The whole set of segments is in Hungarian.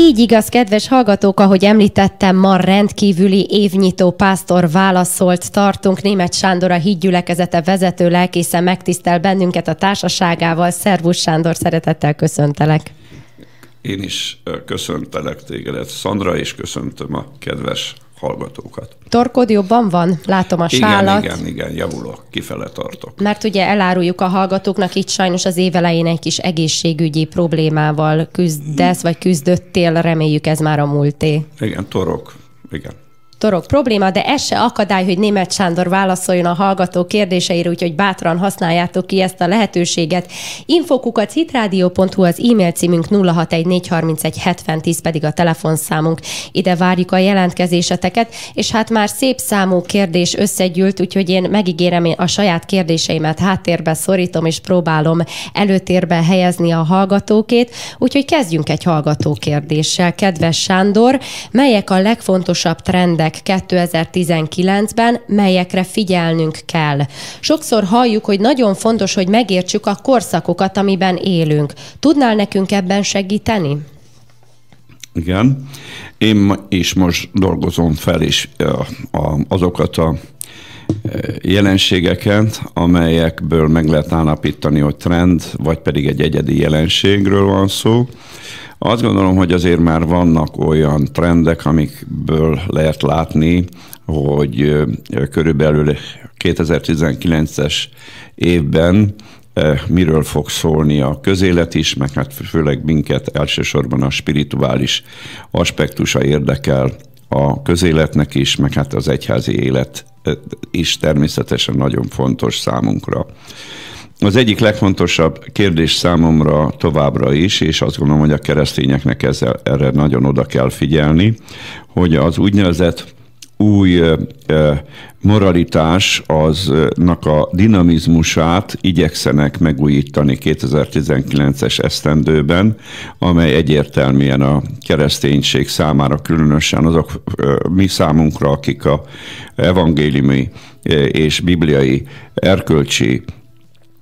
Így igaz, kedves hallgatók, ahogy említettem, ma rendkívüli évnyitó pásztor válaszolt tartunk. Német Sándor a hídgyülekezete vezető lelkésze megtisztel bennünket a társaságával. Szervusz Sándor, szeretettel köszöntelek. Én is köszöntelek tégedet, Szandra, és köszöntöm a kedves hallgatókat. Torkod jobban van? Látom a igen, sálat. Igen, igen, javulok, kifele tartok. Mert ugye eláruljuk a hallgatóknak, itt sajnos az évelején egy kis egészségügyi problémával küzdesz, vagy küzdöttél, reméljük ez már a múlté. Igen, torok, igen torok probléma, de ez se akadály, hogy német Sándor válaszoljon a hallgató kérdéseire, úgyhogy bátran használjátok ki ezt a lehetőséget. Infokukat hitrádió.hu az e-mail címünk 0614317010 pedig a telefonszámunk. Ide várjuk a jelentkezéseteket, és hát már szép számú kérdés összegyűlt, úgyhogy én megígérem én a saját kérdéseimet háttérbe szorítom, és próbálom előtérbe helyezni a hallgatókét. Úgyhogy kezdjünk egy hallgató kérdéssel. Kedves Sándor, melyek a legfontosabb trendek trendek 2019-ben, melyekre figyelnünk kell. Sokszor halljuk, hogy nagyon fontos, hogy megértsük a korszakokat, amiben élünk. Tudnál nekünk ebben segíteni? Igen. Én is most dolgozom fel is azokat a jelenségeket, amelyekből meg lehet állapítani, hogy trend, vagy pedig egy egyedi jelenségről van szó. Azt gondolom, hogy azért már vannak olyan trendek, amikből lehet látni, hogy körülbelül 2019-es évben miről fog szólni a közélet is, meg hát főleg minket elsősorban a spirituális aspektusa érdekel a közéletnek is, meg hát az egyházi élet is természetesen nagyon fontos számunkra. Az egyik legfontosabb kérdés számomra továbbra is, és azt gondolom, hogy a keresztényeknek ezzel, erre nagyon oda kell figyelni, hogy az úgynevezett új moralitás aznak a dinamizmusát igyekszenek megújítani 2019-es esztendőben, amely egyértelműen a kereszténység számára, különösen azok mi számunkra, akik a evangéliumi és bibliai erkölcsi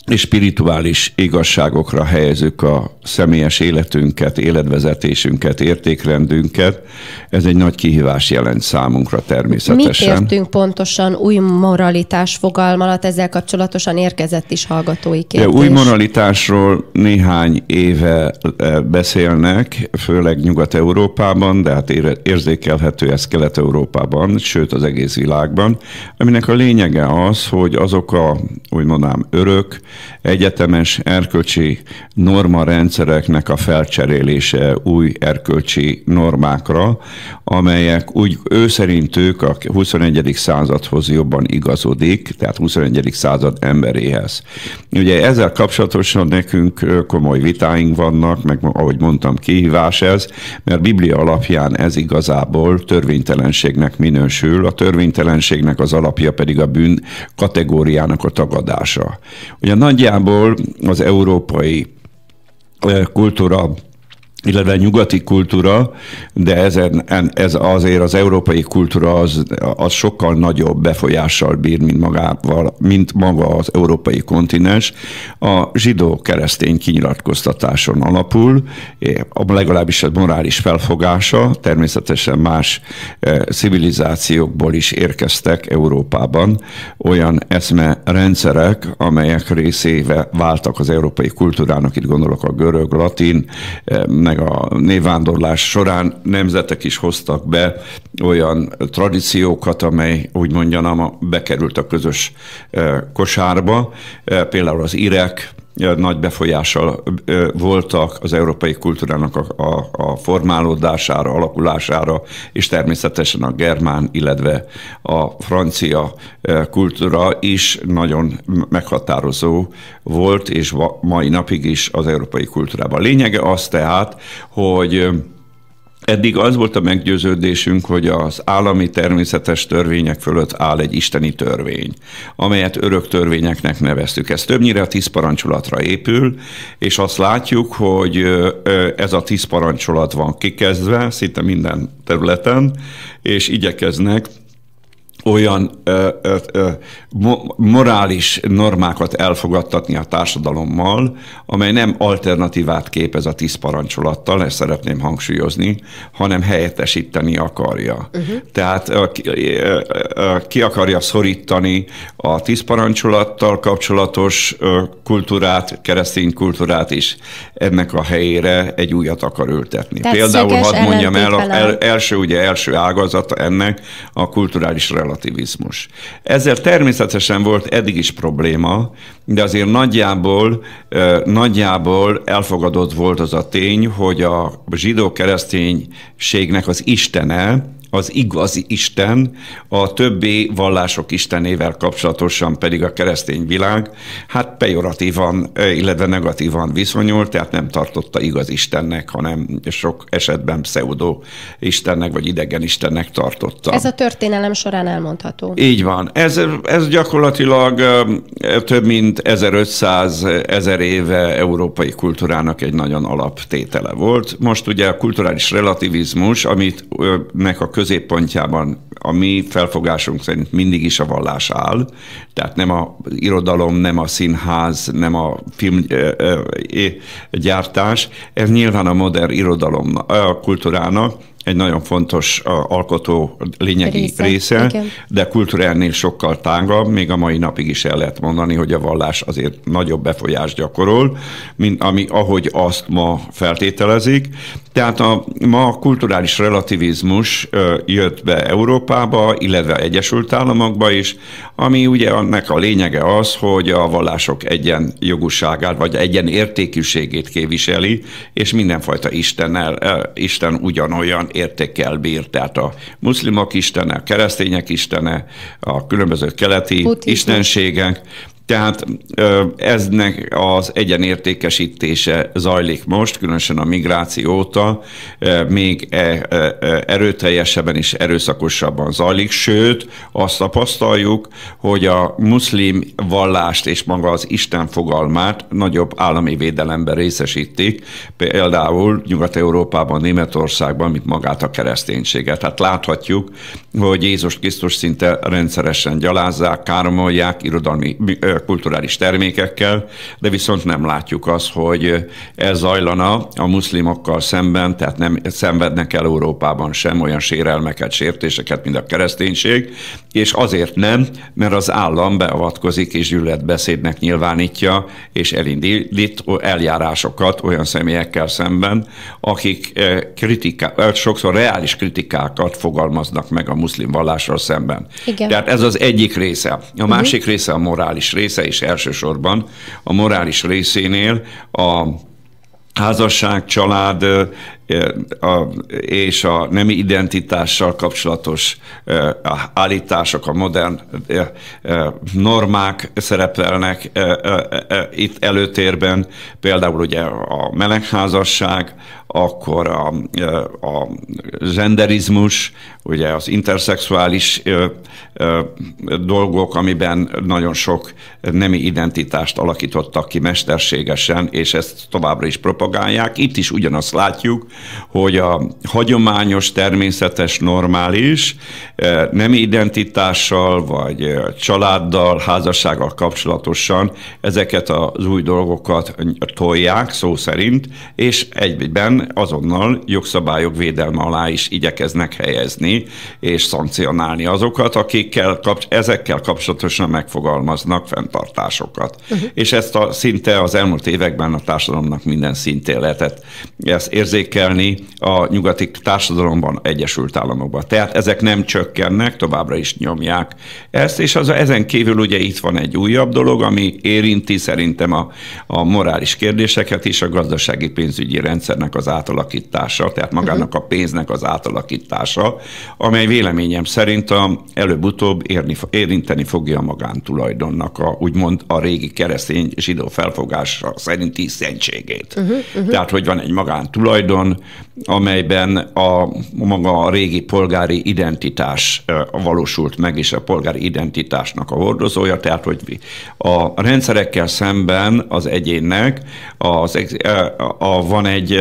és spirituális igazságokra helyezzük a személyes életünket, életvezetésünket, értékrendünket. Ez egy nagy kihívás jelent számunkra természetesen. Mit értünk pontosan új moralitás fogalma alatt? Ezzel kapcsolatosan érkezett is hallgatói kérdés. Új moralitásról néhány éve e, beszélnek, főleg Nyugat-Európában, de hát érzékelhető ez Kelet-Európában, sőt az egész világban, aminek a lényege az, hogy azok a, úgy mondanám, örök, egyetemes erkölcsi normarendszereknek a felcserélése új erkölcsi normákra, amelyek úgy ő szerint ők a 21. századhoz jobban igazodik, tehát 21. század emberéhez. Ugye ezzel kapcsolatosan nekünk komoly vitáink vannak, meg ahogy mondtam, kihívás ez, mert Biblia alapján ez igazából törvénytelenségnek minősül, a törvénytelenségnek az alapja pedig a bűn kategóriának a tagadása. Ugye nagyjából az európai kultúra illetve nyugati kultúra, de ezen, ez azért az európai kultúra az, az sokkal nagyobb befolyással bír, mint, magával, mint maga az európai kontinens. A zsidó-keresztény kinyilatkoztatáson alapul, legalábbis a morális felfogása, természetesen más e, civilizációkból is érkeztek Európában olyan eszme rendszerek, amelyek részéve váltak az európai kultúrának, itt gondolok a görög, latin, e, meg a névvándorlás során nemzetek is hoztak be olyan tradíciókat, amely úgy mondjam, bekerült a közös eh, kosárba. Eh, például az irek, nagy befolyással voltak az európai kultúrának a, a, a formálódására, alakulására, és természetesen a germán, illetve a francia kultúra is nagyon meghatározó volt, és mai napig is az európai kultúrában. A lényege az tehát, hogy Eddig az volt a meggyőződésünk, hogy az állami természetes törvények fölött áll egy isteni törvény, amelyet örök törvényeknek neveztük. Ez többnyire a tíz parancsolatra épül, és azt látjuk, hogy ez a tíz parancsolat van kikezdve szinte minden területen, és igyekeznek olyan ö, ö, ö, morális normákat elfogadtatni a társadalommal, amely nem alternatívát képez a tíz parancsolattal, ezt szeretném hangsúlyozni, hanem helyettesíteni akarja. Uh-huh. Tehát ki akarja szorítani a tíz parancsolattal kapcsolatos kultúrát, keresztény kultúrát is ennek a helyére egy újat akar ültetni. Tehát Például hadd mondjam el, a el, első, ugye első ágazata ennek a kulturális relativizmus. Ezzel természetesen volt eddig is probléma, de azért nagyjából, nagyjából elfogadott volt az a tény, hogy a zsidó kereszténységnek az istene, az igazi Isten, a többi vallások istenével kapcsolatosan pedig a keresztény világ, hát pejoratívan, illetve negatívan viszonyult, tehát nem tartotta igaz Istennek, hanem sok esetben pseudo Istennek, vagy idegen Istennek tartotta. Ez a történelem során elmondható. Így van. Ez, ez gyakorlatilag több mint 1500 ezer éve európai kultúrának egy nagyon alaptétele volt. Most ugye a kulturális relativizmus, amit nek a középpontjában a mi felfogásunk szerint mindig is a vallás áll, tehát nem a irodalom, nem a színház, nem a filmgyártás, ez nyilván a modern irodalom, a kultúrának, egy nagyon fontos alkotó lényegi része, része de kultúrálnél sokkal tágabb, még a mai napig is el lehet mondani, hogy a vallás azért nagyobb befolyást gyakorol, mint ami, ahogy azt ma feltételezik. Tehát a, ma a kulturális relativizmus jött be Európába, illetve Egyesült Államokba is, ami ugye annak a lényege az, hogy a vallások egyen jogusságát, vagy egyen értékűségét képviseli, és mindenfajta Istennel, Isten ugyanolyan értékkel bír. Tehát a muszlimok istene, a keresztények istene, a különböző keleti Buddhizmus. istenségek, tehát eznek az egyenértékesítése zajlik most, különösen a migráció óta, még e, e, e, erőteljesebben és erőszakosabban zajlik, sőt, azt tapasztaljuk, hogy a muszlim vallást és maga az Isten fogalmát nagyobb állami védelemben részesítik, például Nyugat-Európában, Németországban, mint magát a kereszténységet. Tehát láthatjuk, hogy Jézus Krisztus szinte rendszeresen gyalázzák, káromolják, irodalmi kulturális termékekkel, de viszont nem látjuk azt, hogy ez zajlana a muszlimokkal szemben, tehát nem szenvednek el Európában sem olyan sérelmeket, sértéseket, mint a kereszténység, és azért nem, mert az állam beavatkozik és gyűlöletbeszédnek nyilvánítja, és elindít eljárásokat olyan személyekkel szemben, akik eh, kritika, eh, sokszor reális kritikákat fogalmaznak meg a muszlim vallásról szemben. Igen. Tehát ez az egyik része. A uh-huh. másik része a morális része, és elsősorban a morális részénél a házasság, család és a nemi identitással kapcsolatos állítások, a modern normák szerepelnek itt előtérben, például ugye a melegházasság, akkor a, a genderizmus, ugye az interszexuális dolgok, amiben nagyon sok nemi identitást alakítottak ki mesterségesen, és ezt továbbra is propagálják. Itt is ugyanazt látjuk, hogy a hagyományos, természetes, normális eh, nem identitással, vagy családdal, házassággal kapcsolatosan ezeket az új dolgokat tolják, szó szerint, és egyben azonnal jogszabályok védelme alá is igyekeznek helyezni, és szankcionálni azokat, akikkel ezekkel kapcsolatosan megfogalmaznak fenntartásokat. Uh-huh. És ezt a szinte az elmúlt években a társadalomnak minden szintén lehetett ezt érzékel érzékelni a nyugati társadalomban, Egyesült Államokban. Tehát ezek nem csökkennek, továbbra is nyomják ezt, és az, ezen kívül ugye itt van egy újabb dolog, ami érinti szerintem a, a morális kérdéseket is, a gazdasági pénzügyi rendszernek az átalakítása, tehát magának a pénznek az átalakítása, amely véleményem szerint a, előbb-utóbb érni, érinteni fogja a magántulajdonnak a, úgymond a régi keresztény zsidó felfogása szerinti szentségét. Uh-huh, uh-huh. Tehát, hogy van egy magántulajdon, amelyben a maga a régi polgári identitás valósult meg, és a polgári identitásnak a hordozója, tehát hogy a rendszerekkel szemben az egyénnek az, a, a, van egy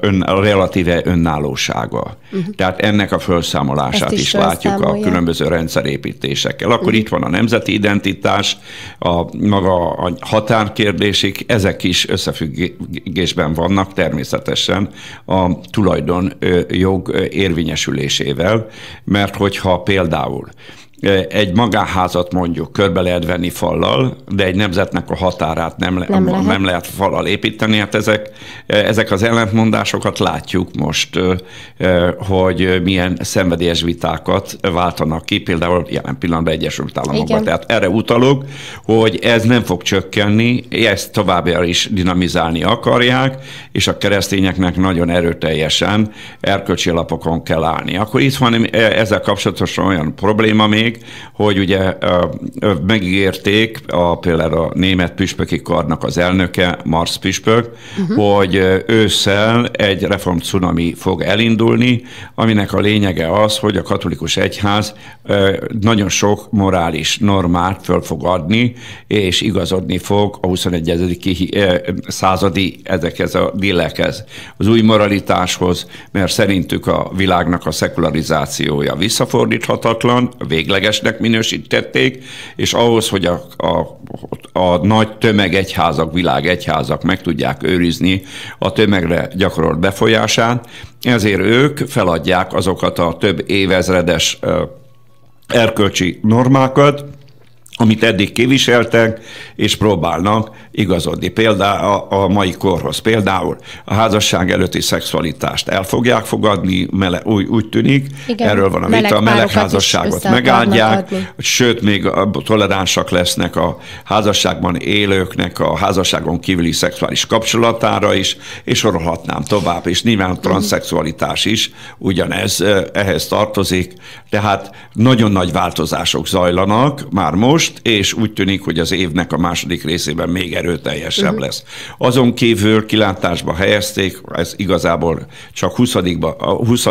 ön, relatíve önállósága. Uh-huh. Tehát ennek a felszámolását is, is látjuk a különböző rendszerépítésekkel. Akkor uh-huh. itt van a nemzeti identitás, a maga a határkérdésig, ezek is összefüggésben vannak természetesen a tulajdon jog érvényesülésével, mert hogyha például egy magánházat mondjuk körbe lehet venni fallal, de egy nemzetnek a határát nem, le, nem, lehet. nem lehet fallal építeni. Hát ezek, ezek az ellentmondásokat látjuk most, hogy milyen szenvedélyes vitákat váltanak ki, például jelen pillanatban Egyesült Államokban. Igen. Tehát erre utalok, hogy ez nem fog csökkenni, ezt továbbra is dinamizálni akarják, és a keresztényeknek nagyon erőteljesen erkölcsi alapokon kell állni. Akkor itt van ezzel kapcsolatosan olyan probléma még, még, hogy ugye megígérték a, például a német püspöki karnak az elnöke, Mars püspök, uh-huh. hogy ősszel egy reform cunami fog elindulni, aminek a lényege az, hogy a katolikus egyház nagyon sok morális normát föl fog adni, és igazodni fog a 21. századi ezekhez a dillekhez, az új moralitáshoz, mert szerintük a világnak a szekularizációja visszafordíthatatlan, végleges, feleslegesnek minősítették, és ahhoz, hogy a, a, a nagy tömegegyházak, világegyházak meg tudják őrizni a tömegre gyakorolt befolyását, ezért ők feladják azokat a több évezredes erkölcsi normákat, amit eddig kiviseltek, és próbálnak igazodni. Például a, mai korhoz. Például a házasság előtti szexualitást el fogják fogadni, mele, úgy, úgy tűnik, Igen, erről van a vita, a melegházasságot megáldják, sőt, még toleránsak lesznek a házasságban élőknek a házasságon kívüli szexuális kapcsolatára is, és sorolhatnám tovább, és nyilván a transzexualitás is ugyanez ehhez tartozik, tehát nagyon nagy változások zajlanak már most, és úgy tűnik, hogy az évnek a második részében még erőteljesebb uh-huh. lesz. Azon kívül kilátásba helyezték, ez igazából csak 20 20,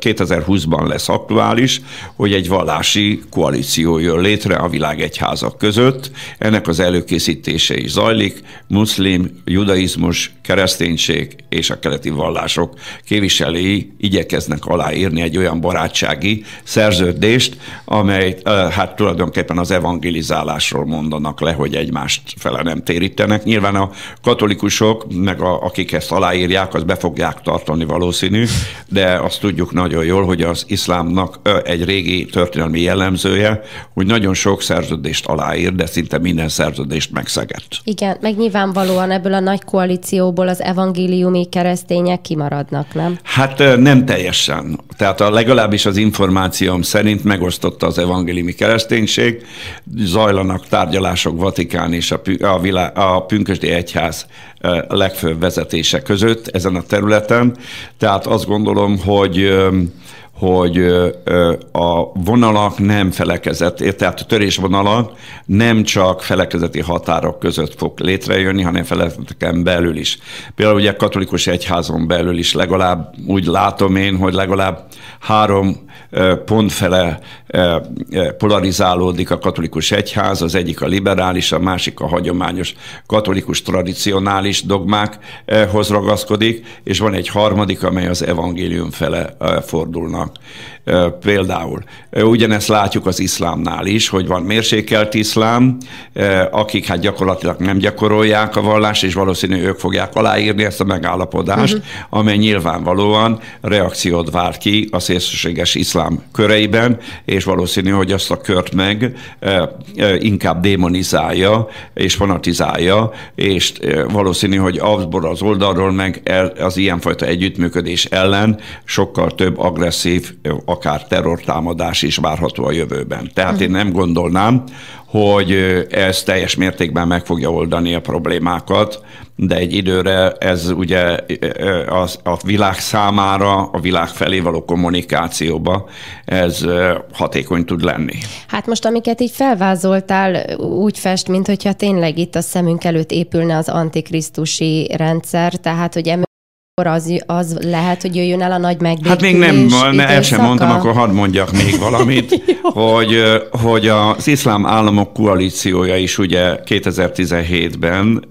2020-ban lesz aktuális, hogy egy vallási koalíció jön létre a világegyházak között. Ennek az előkészítése is zajlik. Muszlim, judaizmus, kereszténység és a keleti vallások képviselői igyekeznek aláírni egy olyan barátsági szerződést, amely hát tulajdonképpen az evangelizálásról mondanak le, hogy egymást fele nem térítenek. Nyilván a katolikusok, meg a, akik ezt aláírják, az be fogják tartani valószínű, de azt tudjuk nagyon jól, hogy az iszlámnak egy régi történelmi jellemzője, hogy nagyon sok szerződést aláír, de szinte minden szerződést megszegett. Igen, meg nyilvánvalóan ebből a nagy koalícióból az evangéliumi keresztények kimaradnak, nem? Hát nem teljesen. Tehát a, legalábbis az információm szerint megosztotta az evangéliumi kereszténység, zajlanak tárgyalások Vatikán és a, a, vilá, a Pünkösdi Egyház legfőbb vezetése között ezen a területen. Tehát azt gondolom, hogy hogy a vonalak nem felekezett, tehát a törésvonalak nem csak felekezeti határok között fog létrejönni, hanem felekezeteken belül is. Például ugye katolikus egyházon belül is legalább úgy látom én, hogy legalább három pont fele polarizálódik a katolikus egyház, az egyik a liberális, a másik a hagyományos katolikus tradicionális dogmákhoz ragaszkodik, és van egy harmadik, amely az evangélium fele fordulnak például. Ugyanezt látjuk az iszlámnál is, hogy van mérsékelt iszlám, akik hát gyakorlatilag nem gyakorolják a vallást, és valószínű ők fogják aláírni ezt a megállapodást, uh-huh. amely nyilvánvalóan reakciót vált ki a szélsőséges iszlám köreiben, és valószínű, hogy azt a kört meg inkább démonizálja és fanatizálja, és valószínű, hogy abból az oldalról meg az ilyenfajta együttműködés ellen sokkal több agresszív akár terrortámadás is várható a jövőben. Tehát én nem gondolnám, hogy ez teljes mértékben meg fogja oldani a problémákat, de egy időre ez ugye az, a világ számára, a világ felé való kommunikációba ez hatékony tud lenni. Hát most, amiket így felvázoltál, úgy fest, mint hogyha tényleg itt a szemünk előtt épülne az antikrisztusi rendszer, tehát hogy az, az lehet, hogy jöjjön el a nagy megbékülés Hát még nem, ne, el sem mondtam, akkor hadd mondjak még valamit, hogy, hogy az iszlám államok koalíciója is ugye 2017-ben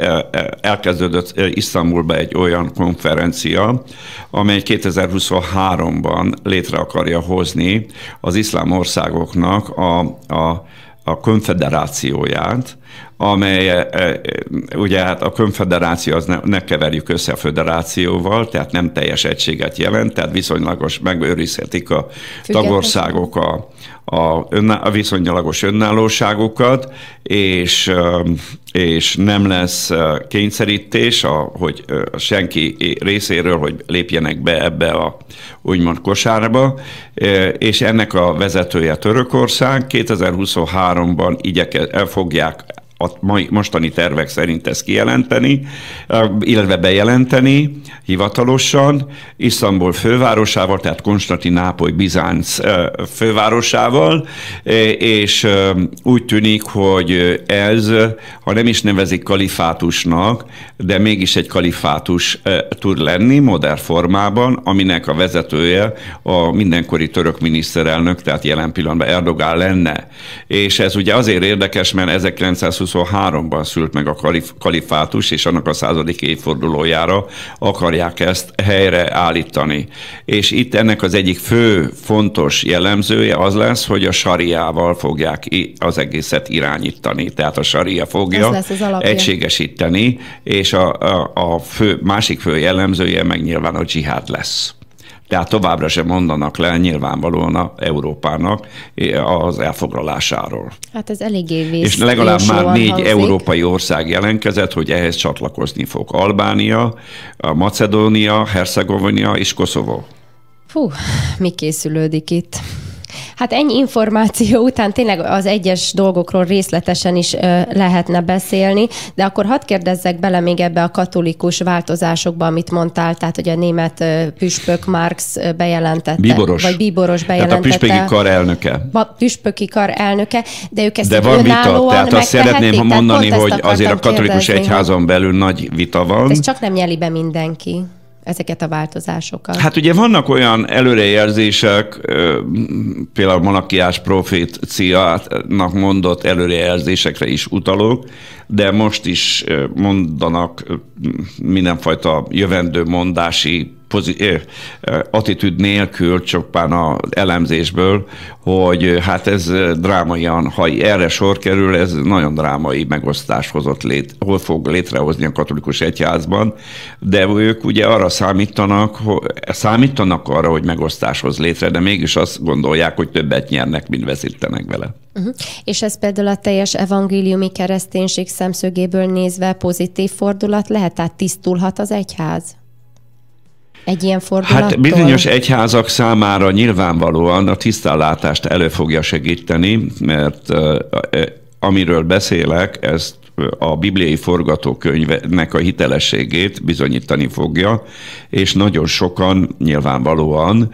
elkezdődött Isztambulba egy olyan konferencia, amely 2023-ban létre akarja hozni az iszlám országoknak a, a, a konfederációját, amely e, e, ugye hát a konfederáció az ne, ne keverjük össze a föderációval, tehát nem teljes egységet jelent, tehát viszonylagos megőrizhetik a tagországok a, a, önná, a viszonylagos önállóságukat, és, és nem lesz kényszerítés, a, hogy senki részéről, hogy lépjenek be ebbe a úgymond kosárba, és ennek a vezetője Törökország. 2023-ban igyeke, el fogják a mostani tervek szerint ezt kijelenteni, illetve bejelenteni hivatalosan Isztambul fővárosával, tehát Konstantinápoly Bizánc fővárosával, és úgy tűnik, hogy ez, ha nem is nevezik kalifátusnak, de mégis egy kalifátus tud lenni modern formában, aminek a vezetője a mindenkori török miniszterelnök, tehát jelen pillanatban Erdogán lenne. És ez ugye azért érdekes, mert 1920 1923-ban szült meg a kalif- kalifátus, és annak a századik évfordulójára akarják ezt helyre állítani. És itt ennek az egyik fő fontos jellemzője az lesz, hogy a sariával fogják az egészet irányítani. Tehát a saria fogja egységesíteni, és a, a, a fő, másik fő jellemzője meg nyilván a dzsihád lesz. Tehát továbbra sem mondanak le nyilvánvalóan a Európának az elfoglalásáról. Hát ez eléggé vész, És legalább már négy hangzik. európai ország jelentkezett, hogy ehhez csatlakozni fog. Albánia, Macedónia, Hercegovina és Koszovó. Fú, mi készülődik itt? Hát ennyi információ után tényleg az egyes dolgokról részletesen is lehetne beszélni, de akkor hadd kérdezzek bele még ebbe a katolikus változásokba, amit mondtál, tehát hogy a német püspök Marx bejelentette. Bíboros. Vagy bíboros bejelentette. Tehát a püspöki kar elnöke. A püspöki kar elnöke, de ők ezt De van vita, tehát azt szeretném mondani, hogy azért a katolikus kérdezni, egyházon belül nagy vita van. Ez csak nem nyeli be mindenki ezeket a változásokat? Hát ugye vannak olyan előrejelzések, például Malakiás proféciának mondott előrejelzésekre is utalok, de most is mondanak mindenfajta jövendő mondási attitűd nélkül, csupán az elemzésből, hogy hát ez drámaian, ha erre sor kerül, ez nagyon drámai megosztás hozott lét, hol fog létrehozni a katolikus egyházban, de ők ugye arra számítanak, számítanak arra, hogy megosztáshoz létre, de mégis azt gondolják, hogy többet nyernek, mint veszítenek vele. Uh-huh. És ez például a teljes evangéliumi kereszténység szemszögéből nézve pozitív fordulat lehet, tehát tisztulhat az egyház? Egy ilyen fordulattól? Hát bizonyos egyházak számára nyilvánvalóan a tisztállátást elő fogja segíteni, mert amiről beszélek, ezt a bibliai forgatókönyvnek a hitelességét bizonyítani fogja, és nagyon sokan nyilvánvalóan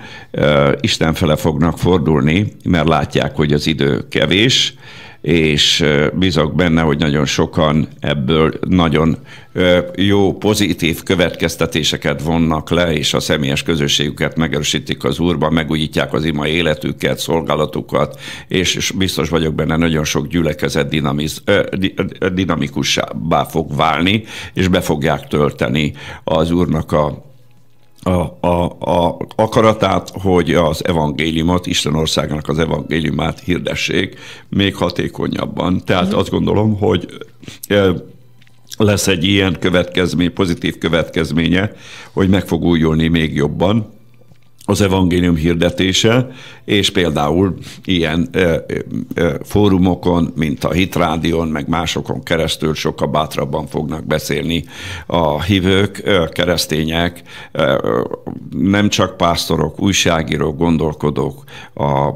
Isten fele fognak fordulni, mert látják, hogy az idő kevés, és bízok benne, hogy nagyon sokan ebből nagyon jó, pozitív következtetéseket vonnak le, és a személyes közösségüket megerősítik az Úrban, megújítják az ima életüket, szolgálatukat, és biztos vagyok benne, nagyon sok gyülekezet dinamiz, dinamikussá fog válni, és be fogják tölteni az Úrnak a a, a, a akaratát, hogy az evangéliumot, Isten országának az evangéliumát hirdessék még hatékonyabban. Tehát uh-huh. azt gondolom, hogy lesz egy ilyen következmény, pozitív következménye, hogy meg fog újulni még jobban, az evangélium hirdetése, és például ilyen ö, ö, fórumokon, mint a Hitrádion, meg másokon keresztül sokkal bátrabban fognak beszélni a hívők, ö, keresztények, ö, nem csak pásztorok, újságírók, gondolkodók a,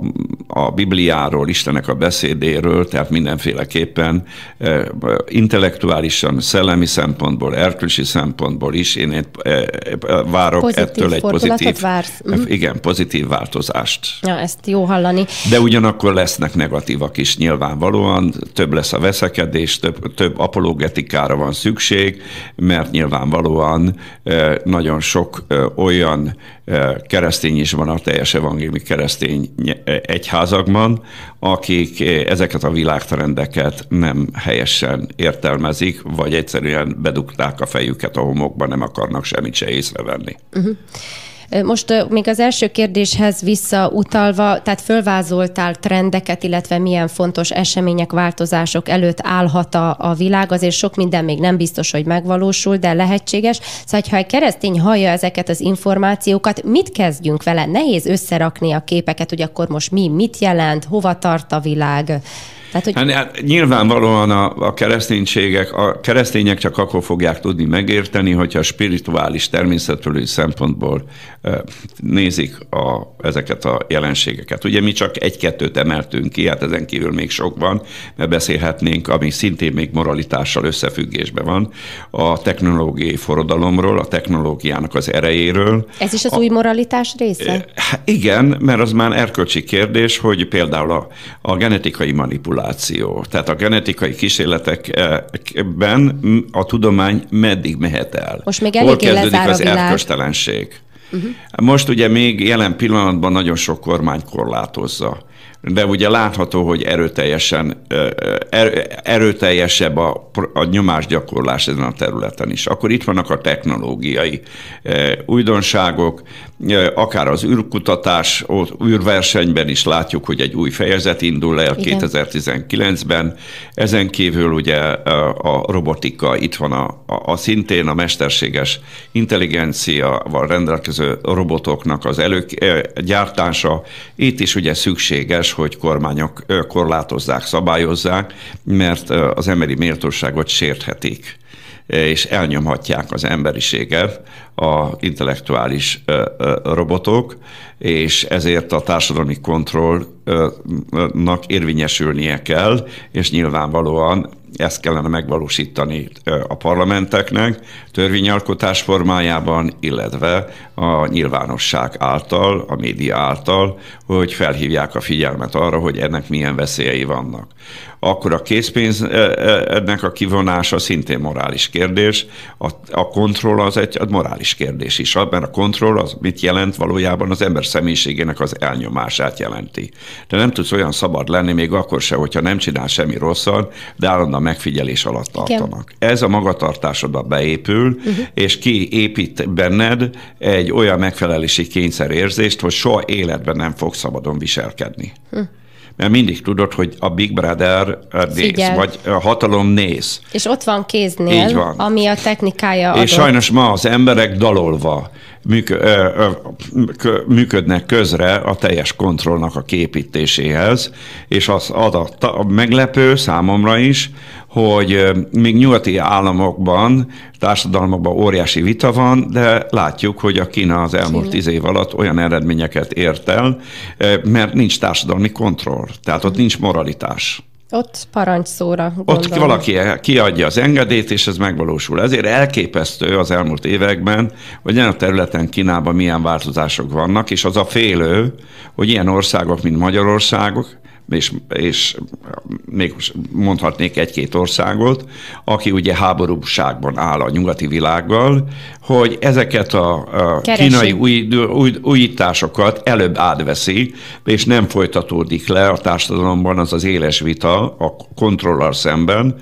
a Bibliáról, Istenek a beszédéről, tehát mindenféleképpen ö, intellektuálisan, szellemi szempontból, erkölcsi szempontból is én ö, várok pozitív ettől egy pozitív vársz. Igen, pozitív változást. Ja, ezt jó hallani. De ugyanakkor lesznek negatívak is nyilvánvalóan, több lesz a veszekedés, több, több apologetikára van szükség, mert nyilvánvalóan nagyon sok olyan keresztény is van a teljes evangéliumi keresztény egyházakban, akik ezeket a világtrendeket nem helyesen értelmezik, vagy egyszerűen bedugták a fejüket a homokba, nem akarnak semmit se észrevenni. Uh-huh. Most még az első kérdéshez visszautalva, tehát fölvázoltál trendeket, illetve milyen fontos események, változások előtt állhat a, a világ, azért sok minden még nem biztos, hogy megvalósul, de lehetséges. Szóval, ha egy keresztény hallja ezeket az információkat, mit kezdjünk vele? Nehéz összerakni a képeket, hogy akkor most mi, mit jelent, hova tart a világ? Tehát, hogy... hát, hát, nyilvánvalóan a, a kereszténységek, a keresztények csak akkor fogják tudni megérteni, hogyha a spirituális természetről szempontból nézik a, ezeket a jelenségeket. Ugye mi csak egy-kettőt emeltünk ki, hát ezen kívül még sok van, mert beszélhetnénk, ami szintén még moralitással összefüggésben van, a technológiai forradalomról, a technológiának az erejéről. Ez is az a, új moralitás része? Igen, mert az már erkölcsi kérdés, hogy például a, a genetikai manipuláció manipuláció. Tehát a genetikai kísérletekben a tudomány meddig mehet el? Most még Hol kezdődik az erköstelenség? Uh-huh. Most ugye még jelen pillanatban nagyon sok kormány korlátozza de ugye látható, hogy erőteljesen, er, erőteljesebb a, a nyomásgyakorlás ezen a területen is. Akkor itt vannak a technológiai újdonságok, akár az űrkutatás, űrversenyben is látjuk, hogy egy új fejezet indul el Igen. 2019-ben. Ezen kívül ugye a robotika, itt van a, a, a szintén a mesterséges intelligenciával rendelkező robotoknak az előgyártása. Itt is ugye szükséges, hogy kormányok korlátozzák, szabályozzák, mert az emberi méltóságot sérthetik és elnyomhatják az emberiséget a intellektuális robotok, és ezért a társadalmi kontrollnak érvényesülnie kell, és nyilvánvalóan ezt kellene megvalósítani a parlamenteknek törvényalkotás formájában, illetve a nyilvánosság által, a média által, hogy felhívják a figyelmet arra, hogy ennek milyen veszélyei vannak. Akkor a készpénznek a kivonása szintén morális kérdés, a, a kontroll az egy a morális kérdés is, mert a kontroll az mit jelent valójában az ember személyiségének az elnyomását jelenti. De nem tudsz olyan szabad lenni, még akkor se, hogyha nem csinál semmi rosszat, de állandóan megfigyelés alatt tartanak. Igen. Ez a magatartásodba beépül, uh-huh. és kiépít benned egy olyan megfelelési kényszerérzést, hogy soha életben nem fog szabadon viselkedni. Uh-huh mert mindig tudod, hogy a Big Brother néz, Figyel. vagy a hatalom néz. És ott van kéznél, Így van. ami a technikája adott. És sajnos ma az emberek dalolva működnek közre a teljes kontrollnak a képítéséhez, és az ad a, a meglepő számomra is, hogy még nyugati államokban, társadalmakban óriási vita van, de látjuk, hogy a Kína az elmúlt tíz év alatt olyan eredményeket ért el, mert nincs társadalmi kontroll, tehát ott nincs moralitás. Ott parancsszóra. Gondolom. Ott valaki kiadja az engedélyt, és ez megvalósul. Ezért elképesztő az elmúlt években, hogy ilyen a területen Kínában milyen változások vannak, és az a félő, hogy ilyen országok, mint Magyarországok, és, és még mondhatnék egy-két országot, aki ugye háborúságban áll a nyugati világgal, hogy ezeket a, a kínai új, új, újításokat előbb átveszi, és nem folytatódik le a társadalomban az az éles vita a kontroller szemben,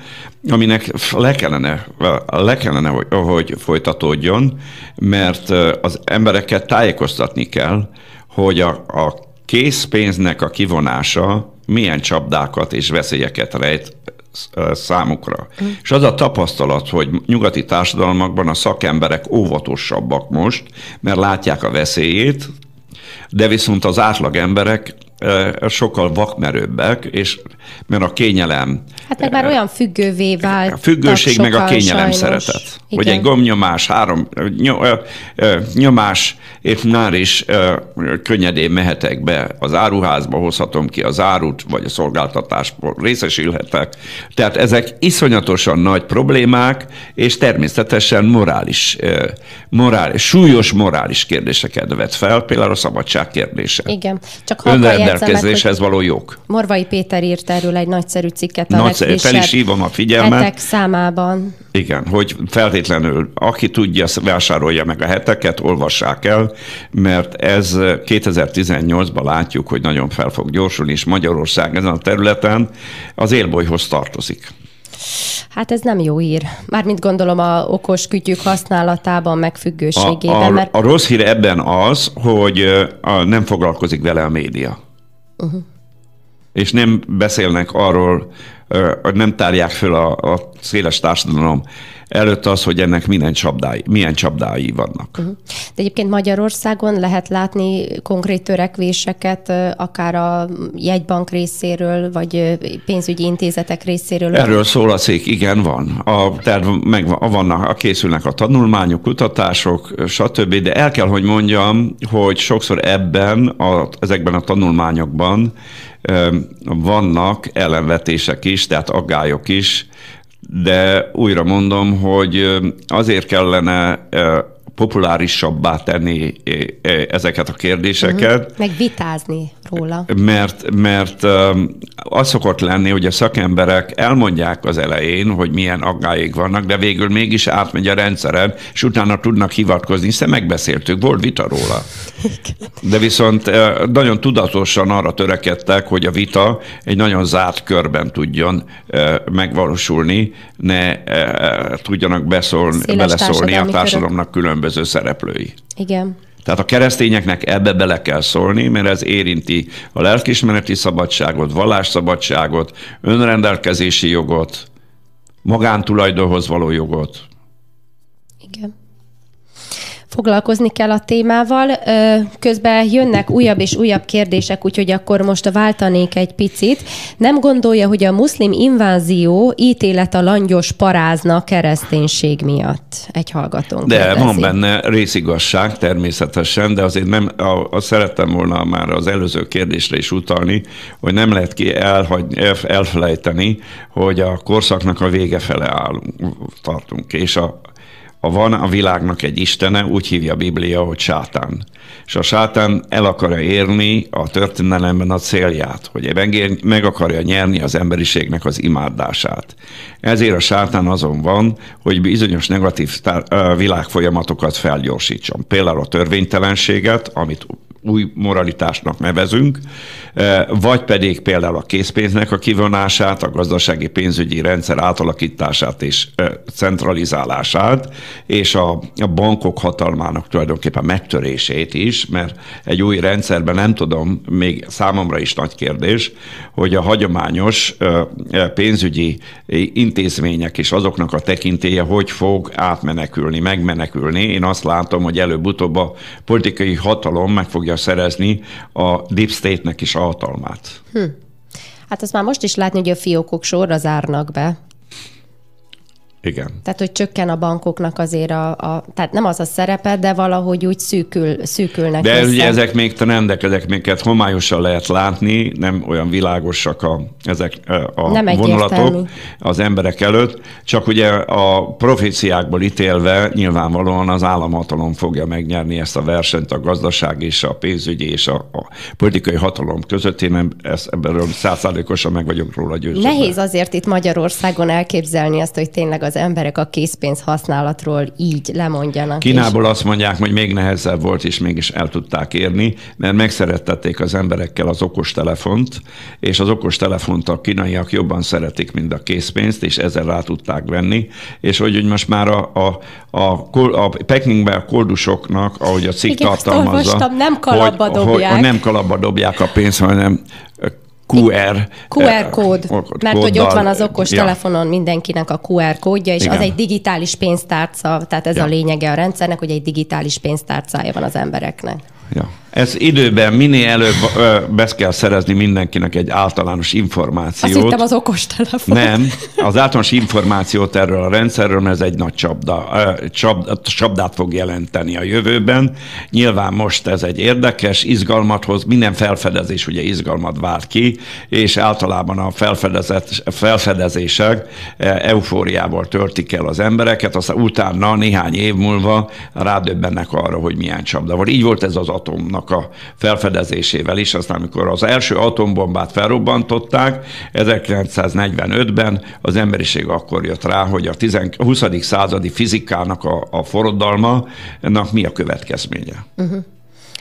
aminek le kellene, le kellene hogy, hogy folytatódjon, mert az embereket tájékoztatni kell, hogy a, a készpénznek a kivonása milyen csapdákat és veszélyeket rejt számukra. Mm. És az a tapasztalat, hogy nyugati társadalmakban a szakemberek óvatosabbak most, mert látják a veszélyét, de viszont az átlag emberek sokkal vakmerőbbek, és mert a kényelem... Hát meg már olyan függővé vált. A függőség meg a kényelem sajnos. szeretet. Igen. Hogy egy gombnyomás, három nyomás, és már is könnyedén mehetek be az áruházba, hozhatom ki az árut, vagy a szolgáltatásból részesülhetek. Tehát ezek iszonyatosan nagy problémák, és természetesen morális, morális súlyos morális kérdéseket vet fel, például a szabadság kérdése. Igen. Csak Önrendelkezéshez való jog. Morvai Péter írt erről egy nagyszerű cikket a Nagyszerű, fel is hívom a figyelmet. Hetek számában. Igen, hogy feltétlenül aki tudja, vásárolja meg a heteket, olvassák el, mert ez 2018-ban látjuk, hogy nagyon fel fog gyorsulni, és Magyarország ezen a területen az élbolyhoz tartozik. Hát ez nem jó ír. Mármint gondolom a okos kütyük használatában, megfüggőségében. A, a, mert... a rossz hír ebben az, hogy a, nem foglalkozik vele a média. Uh-huh. És nem beszélnek arról, nem tárják föl a, a széles társadalom előtt az, hogy ennek milyen csapdái, milyen csapdái vannak. Uh-huh. De egyébként Magyarországon lehet látni konkrét törekvéseket, akár a jegybank részéről, vagy pénzügyi intézetek részéről? Erről szól a cég, igen, van. A, tehát meg vannak, készülnek a tanulmányok, kutatások, stb., de el kell, hogy mondjam, hogy sokszor ebben, a, ezekben a tanulmányokban vannak ellenvetések is, tehát aggályok is, de újra mondom, hogy azért kellene populárisabbá tenni ezeket a kérdéseket. Uh-huh. Meg vitázni róla. Mert, mert az szokott lenni, hogy a szakemberek elmondják az elején, hogy milyen aggályék vannak, de végül mégis átmegy a rendszeren, és utána tudnak hivatkozni, hiszen megbeszéltük, volt vita róla. De viszont nagyon tudatosan arra törekedtek, hogy a vita egy nagyon zárt körben tudjon megvalósulni, ne tudjanak beszólni, beleszólni a társadalomnak különböző szereplői. Igen. Tehát a keresztényeknek ebbe bele kell szólni, mert ez érinti a lelkismereti szabadságot, vallásszabadságot, önrendelkezési jogot, magántulajdonhoz való jogot. Igen foglalkozni kell a témával. Közben jönnek újabb és újabb kérdések, úgyhogy akkor most váltanék egy picit. Nem gondolja, hogy a muszlim invázió ítélet a langyos parázna kereszténység miatt? Egy hallgatónk De kérdezi. van benne részigasság természetesen, de azért nem, azt szerettem volna már az előző kérdésre is utalni, hogy nem lehet ki elhagy, elfelejteni, hogy a korszaknak a vége fele állunk, tartunk, és a, a van a világnak egy istene, úgy hívja a Biblia, hogy sátán. És a sátán el akarja érni a történelemben a célját, hogy meg akarja nyerni az emberiségnek az imádását. Ezért a sátán azon van, hogy bizonyos negatív világfolyamatokat felgyorsítson. Például a törvénytelenséget, amit új moralitásnak nevezünk, e, vagy pedig például a készpénznek a kivonását, a gazdasági pénzügyi rendszer átalakítását és e, centralizálását, és a, bankok hatalmának tulajdonképpen megtörését is, mert egy új rendszerben nem tudom, még számomra is nagy kérdés, hogy a hagyományos e, pénzügyi intézmények és azoknak a tekintélye hogy fog átmenekülni, megmenekülni. Én azt látom, hogy előbb-utóbb a politikai hatalom meg fogja fogja szerezni a Deep State-nek is a hatalmát. Hm. Hát azt már most is látni, hogy a fiókok sorra zárnak be. Igen. Tehát, hogy csökken a bankoknak azért a, a tehát nem az a szerepe, de valahogy úgy szűkül, szűkülnek De össze. ugye ezek még trendek, ezek minket homályosan lehet látni, nem olyan világosak a, ezek a nem vonulatok az emberek előtt, csak ugye a proféciákból ítélve nyilvánvalóan az államhatalom fogja megnyerni ezt a versenyt a gazdaság és a pénzügyi és a, a politikai hatalom között. Én ezt, ebből százszázalékosan meg vagyok róla győződve. Nehéz azért itt Magyarországon elképzelni azt, hogy tényleg az az emberek a készpénz használatról így lemondjanak. Kínából és... azt mondják, hogy még nehezebb volt, és mégis el tudták érni, mert megszerettették az emberekkel az okostelefont, és az okostelefont a kínaiak jobban szeretik, mint a készpénzt, és ezzel rá tudták venni, és hogy, hogy most már a, a, a, a Pekingben a koldusoknak, ahogy a cikk Igen, tartalmazza, nem kalapba hogy, dobják. Hogy, hogy nem kalapba dobják a pénzt, hanem QR, QR eh, kód, mert hogy ott van az okos ja. telefonon mindenkinek a QR kódja, és Igen. az egy digitális pénztárca, tehát ez ja. a lényege a rendszernek, hogy egy digitális pénztárcája van az embereknek. Ja. Ez időben minél előbb be kell szerezni mindenkinek egy általános információt. Azt hittem az okos telefon. Nem, az általános információt erről a rendszerről, mert ez egy nagy csapda, csapda, csapdát fog jelenteni a jövőben. Nyilván most ez egy érdekes, izgalmat hoz, minden felfedezés ugye izgalmat vált ki, és általában a felfedezések eufóriával töltik el az embereket, aztán utána néhány év múlva rádöbbennek arra, hogy milyen csapda volt. Így volt ez az atomnak a felfedezésével is, aztán amikor az első atombombát felrobbantották, 1945-ben az emberiség akkor jött rá, hogy a 20. századi fizikának a, a forradalma, ennek mi a következménye. Uh-huh.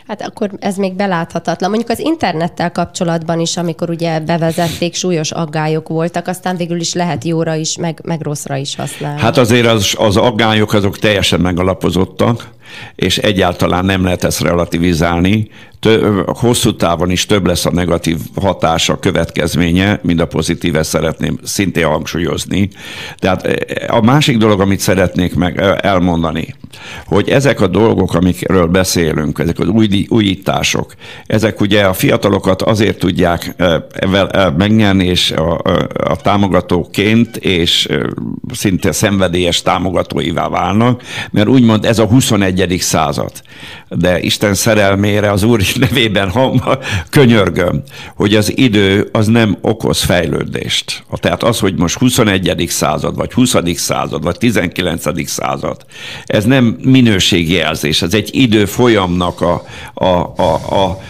Hát akkor ez még beláthatatlan. Mondjuk az internettel kapcsolatban is, amikor ugye bevezették, súlyos aggályok voltak, aztán végül is lehet jóra is, meg, meg rosszra is használni. Hát azért az, az aggályok azok teljesen megalapozottak és egyáltalán nem lehet ezt relativizálni. Tö, hosszú távon is több lesz a negatív hatása, következménye, mint a pozitív, ezt szeretném szintén hangsúlyozni. Tehát e, a másik dolog, amit szeretnék meg e, elmondani, hogy ezek a dolgok, amikről beszélünk, ezek az új, újítások, ezek ugye a fiatalokat azért tudják e, megnyerni, és a, a támogatóként, és szinte szenvedélyes támogatóivá válnak, mert úgymond ez a 21 21. század. De Isten szerelmére az Úr nevében ha, könyörgöm, hogy az idő az nem okoz fejlődést. Tehát az, hogy most 21. század, vagy 20. század, vagy 19. század, ez nem minőségjelzés, ez egy idő folyamnak a, a, a, a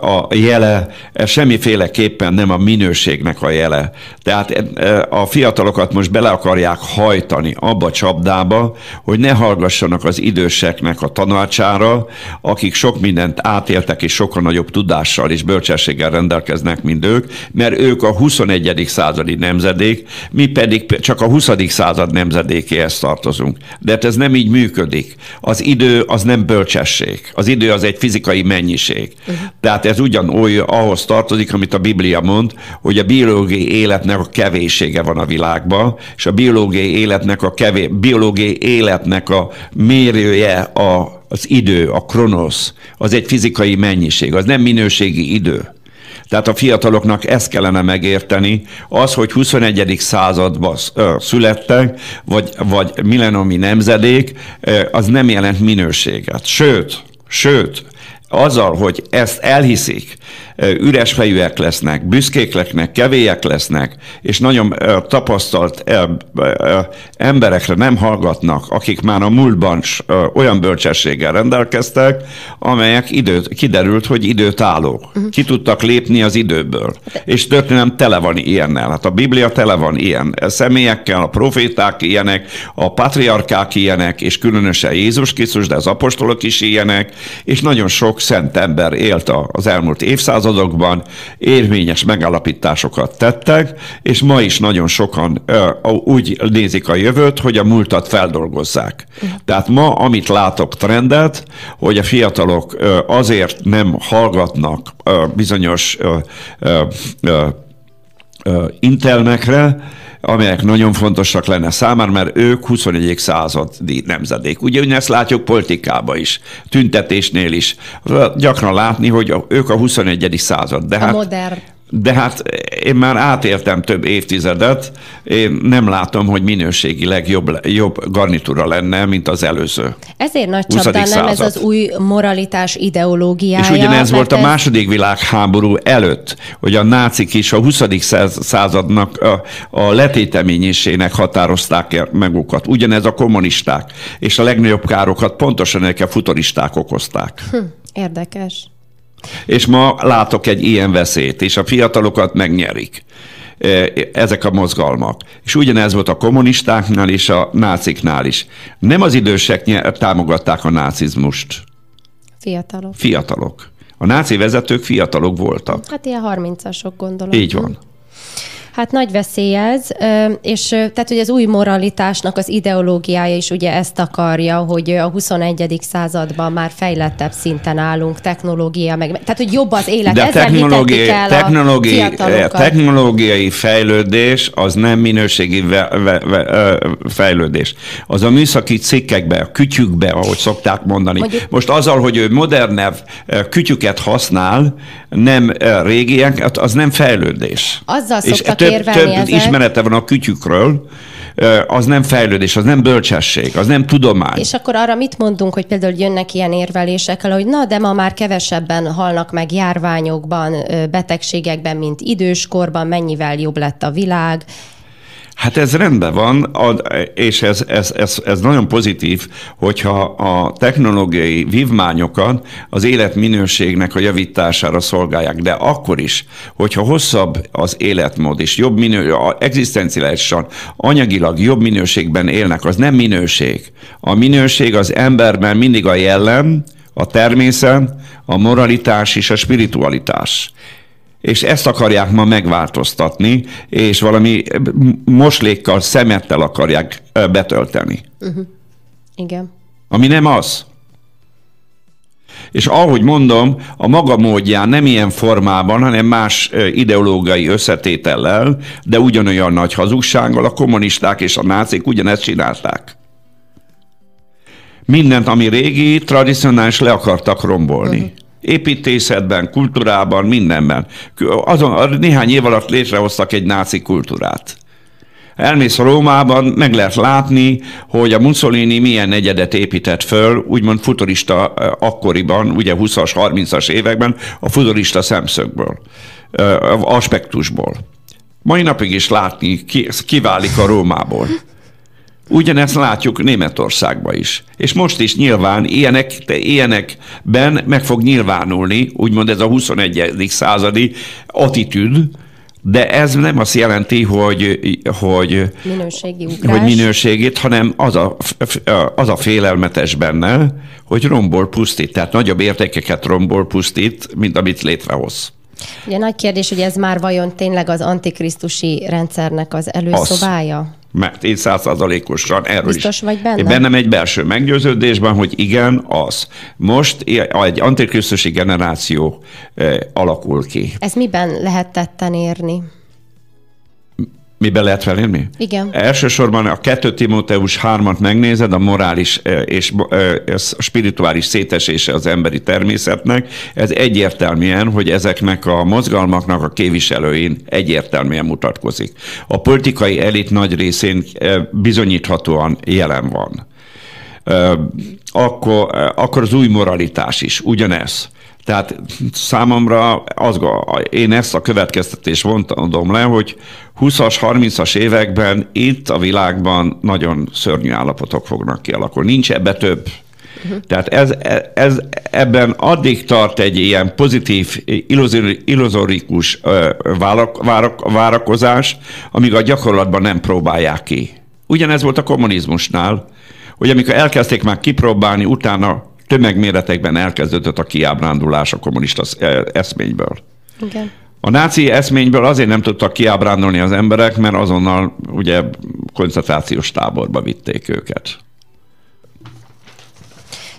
a jele semmiféleképpen nem a minőségnek a jele. Tehát e, a fiatalokat most bele akarják hajtani abba a csapdába, hogy ne hallgassanak az időseknek a tanácsára, akik sok mindent átéltek és sokkal nagyobb tudással és bölcsességgel rendelkeznek, mint ők, mert ők a 21. századi nemzedék, mi pedig csak a 20. század nemzedékéhez tartozunk. De hát ez nem így működik. Az idő az nem bölcsesség. Az idő az egy fizikai mennyiség. Uh-huh. Tehát ez ugyanúgy ahhoz tartozik, amit a Biblia mond, hogy a biológiai életnek a kevéssége van a világban, és a biológiai életnek a kevés, biológiai életnek a mérője a, az idő, a kronosz, az egy fizikai mennyiség, az nem minőségi idő. Tehát a fiataloknak ezt kellene megérteni, az, hogy 21. században születtek, vagy, vagy millenomi nemzedék, az nem jelent minőséget. Sőt, sőt, azzal, hogy ezt elhiszik, üres fejűek lesznek, büszkék lesznek, kevélyek lesznek, és nagyon tapasztalt emberekre nem hallgatnak, akik már a múltban olyan bölcsességgel rendelkeztek, amelyek időt, kiderült, hogy időtálló. Uh-huh. Ki tudtak lépni az időből. És történelem tele van ilyennel. Hát a Biblia tele van ilyen személyekkel, a proféták ilyenek, a patriarkák ilyenek, és különösen Jézus Krisztus, de az apostolok is ilyenek, és nagyon sok szent ember élt az elmúlt évszázadokban, érvényes megállapításokat tettek, és ma is nagyon sokan úgy nézik a jövőt, hogy a múltat feldolgozzák. Tehát ma, amit látok trendet, hogy a fiatalok azért nem hallgatnak bizonyos intelmekre, amelyek nagyon fontosak lenne számára, mert ők 21. századi nemzedék. Ugye ezt látjuk politikában is, tüntetésnél is. Gyakran látni, hogy ők a 21. század. De a hát, modern de hát én már átértem több évtizedet, én nem látom, hogy minőségileg jobb, jobb garnitúra lenne, mint az előző. Ezért nagy csapdán nem ez az új moralitás ideológiája. És ugyanez volt ez... a második világháború előtt, hogy a nácik is a 20. századnak a, a letéteményésének határozták meg magukat. Ugyanez a kommunisták. És a legnagyobb károkat pontosan ezek a futuristák okozták. Hm, érdekes. És ma látok egy ilyen veszélyt, és a fiatalokat megnyerik e, ezek a mozgalmak. És ugyanez volt a kommunistáknál és a náciknál is. Nem az idősek támogatták a nácizmust. Fiatalok. Fiatalok. A náci vezetők fiatalok voltak. Hát ilyen 30-asok gondolom. Így van. Hát nagy veszély ez, és tehát, hogy az új moralitásnak az ideológiája is ugye ezt akarja, hogy a 21. században már fejlettebb szinten állunk, technológia, meg, tehát, hogy jobb az élet. De a technológiai, technológiai, technológiai fejlődés az nem minőségi ve, ve, ve, fejlődés. Az a műszaki cikkekbe, a kütyükbe, ahogy szokták mondani. Mondjuk, Most azzal, hogy ő modernebb kütyüket használ, nem régiek, az nem fejlődés. Azzal és több, több ezek. ismerete van a kütyükről, az nem fejlődés, az nem bölcsesség, az nem tudomány. És akkor arra mit mondunk, hogy például jönnek ilyen érvelésekkel, hogy na, de ma már kevesebben halnak meg járványokban, betegségekben, mint időskorban, mennyivel jobb lett a világ, Hát ez rendben van, és ez, ez, ez, ez nagyon pozitív, hogyha a technológiai vívmányokat az életminőségnek a javítására szolgálják, de akkor is, hogyha hosszabb az életmód és jobb minő, egzisztenciálisan, anyagilag jobb minőségben élnek, az nem minőség. A minőség az emberben mindig a jellem, a természet, a moralitás és a spiritualitás és ezt akarják ma megváltoztatni, és valami moslékkal, szemettel akarják betölteni. Uh-huh. Igen. Ami nem az. És ahogy mondom, a maga módján nem ilyen formában, hanem más ideológiai összetétellel, de ugyanolyan nagy hazugsággal a kommunisták és a nácik ugyanezt csinálták. Mindent, ami régi, tradicionális le akartak rombolni. Uh-huh építészetben, kultúrában, mindenben. Azon, néhány év alatt létrehoztak egy náci kultúrát. Elmész Rómában, meg lehet látni, hogy a Mussolini milyen negyedet épített föl, úgymond futurista akkoriban, ugye 20-as, 30-as években, a futurista szemszögből, aspektusból. Mai napig is látni, ki, kiválik a Rómából. Ugyanezt látjuk Németországban is. És most is nyilván ilyenek, ilyenekben meg fog nyilvánulni, úgymond ez a 21. századi attitűd, de ez nem azt jelenti, hogy, hogy, minőségi hogy minőségét, hanem az a, az a félelmetes benne, hogy rombol pusztít, tehát nagyobb értékeket rombol pusztít, mint amit létrehoz. Ugye nagy kérdés, hogy ez már vajon tényleg az antikrisztusi rendszernek az előszobája? Az mert én százszázalékosan erről Biztos is. vagy benne? Én bennem egy belső meggyőződésben, hogy igen, az. Most egy antikrisztusi generáció eh, alakul ki. Ez miben lehet tetten érni? Miben lehet felérni? Igen. Elsősorban a 2 Timóteus 3-at megnézed, a morális és a spirituális szétesése az emberi természetnek. Ez egyértelműen, hogy ezeknek a mozgalmaknak a képviselőin egyértelműen mutatkozik. A politikai elit nagy részén bizonyíthatóan jelen van. Akkor, akkor az új moralitás is ugyanez. Tehát számomra az, én ezt a következtetést vontam le, hogy 20-as, 30-as években itt a világban nagyon szörnyű állapotok fognak kialakulni. Nincs ebbe több. Uh-huh. Tehát ez, ez, ebben addig tart egy ilyen pozitív, illuzorikus várak, várak, várakozás, amíg a gyakorlatban nem próbálják ki. Ugyanez volt a kommunizmusnál, hogy amikor elkezdték már kipróbálni, utána tömegméretekben elkezdődött a kiábrándulás a kommunista eszményből. Igen. A náci eszményből azért nem tudtak kiábrándulni az emberek, mert azonnal ugye koncentrációs táborba vitték őket.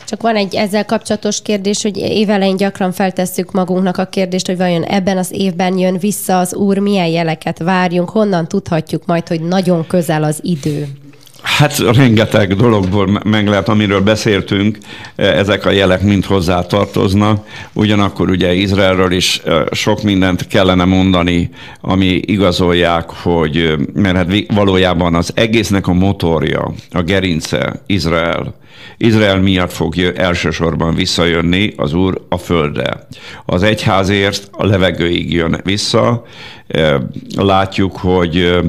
Csak van egy ezzel kapcsolatos kérdés, hogy évelején gyakran feltesszük magunknak a kérdést, hogy vajon ebben az évben jön vissza az Úr, milyen jeleket várjunk, honnan tudhatjuk majd, hogy nagyon közel az idő. Hát rengeteg dologból meg lehet, amiről beszéltünk, ezek a jelek mind hozzá tartoznak. Ugyanakkor ugye Izraelről is sok mindent kellene mondani, ami igazolják, hogy mert hát valójában az egésznek a motorja, a gerince Izrael. Izrael miatt fog elsősorban visszajönni az Úr a földre. Az egyházért a levegőig jön vissza. Látjuk, hogy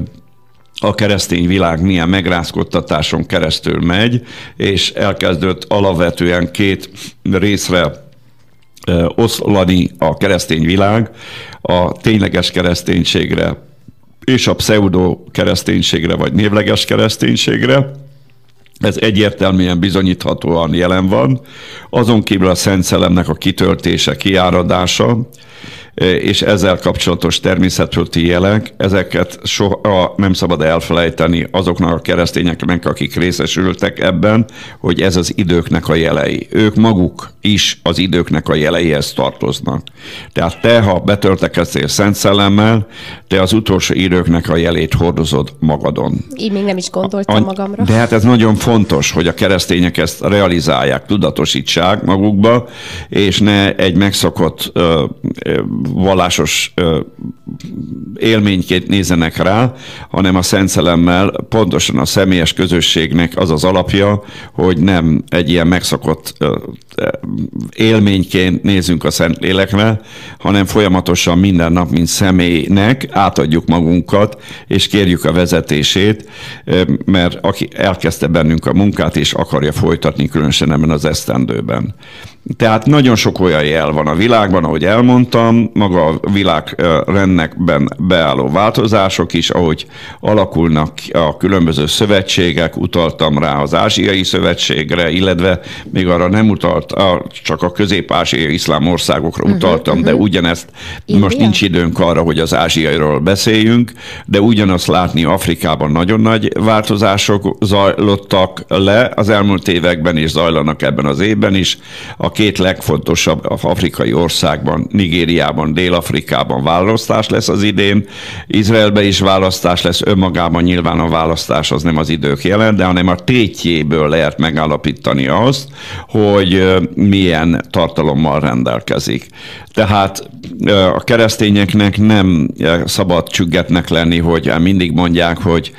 a keresztény világ milyen megrázkodtatáson keresztül megy, és elkezdett alapvetően két részre oszlani a keresztény világ, a tényleges kereszténységre és a pseudo kereszténységre, vagy névleges kereszténységre. Ez egyértelműen bizonyíthatóan jelen van. Azon kívül a Szent Szellemnek a kitöltése, kiáradása, és ezzel kapcsolatos természetfölti jelek, ezeket soha nem szabad elfelejteni azoknak a keresztényeknek, akik részesültek ebben, hogy ez az időknek a jelei. Ők maguk is az időknek a jeleihez tartoznak. Tehát te, ha betöltekeztél Szent Szellemmel, te az utolsó időknek a jelét hordozod magadon. Így még nem is gondoltam a, magamra. De hát ez nagyon fontos, hogy a keresztények ezt realizálják, tudatosítsák magukba, és ne egy megszokott ö, ö, vallásos élményként nézzenek rá, hanem a Szent Szellemmel pontosan a személyes közösségnek az az alapja, hogy nem egy ilyen megszokott élményként nézünk a Szent Lélekre, hanem folyamatosan minden nap, mint személynek átadjuk magunkat, és kérjük a vezetését, mert aki elkezdte bennünk a munkát, és akarja folytatni, különösen ebben az esztendőben. Tehát nagyon sok olyan jel van a világban, ahogy elmondtam, maga a világ rendnek beálló változások is, ahogy alakulnak a különböző szövetségek, utaltam rá az Ázsiai Szövetségre, illetve még arra nem utalt, csak a közép-ázsiai iszlám országokra uh-huh, utaltam, uh-huh. de ugyanezt India? most nincs időnk arra, hogy az ázsiairól beszéljünk, de ugyanazt látni Afrikában nagyon nagy változások zajlottak le az elmúlt években, és zajlanak ebben az évben is. A két legfontosabb afrikai országban, Nigériában, Dél-Afrikában választás lesz az idén, Izraelben is választás lesz, önmagában nyilván a választás az nem az idők jelent, de hanem a tétjéből lehet megállapítani azt, hogy milyen tartalommal rendelkezik. Tehát a keresztényeknek nem szabad csüggetnek lenni, hogy mindig mondják, hogy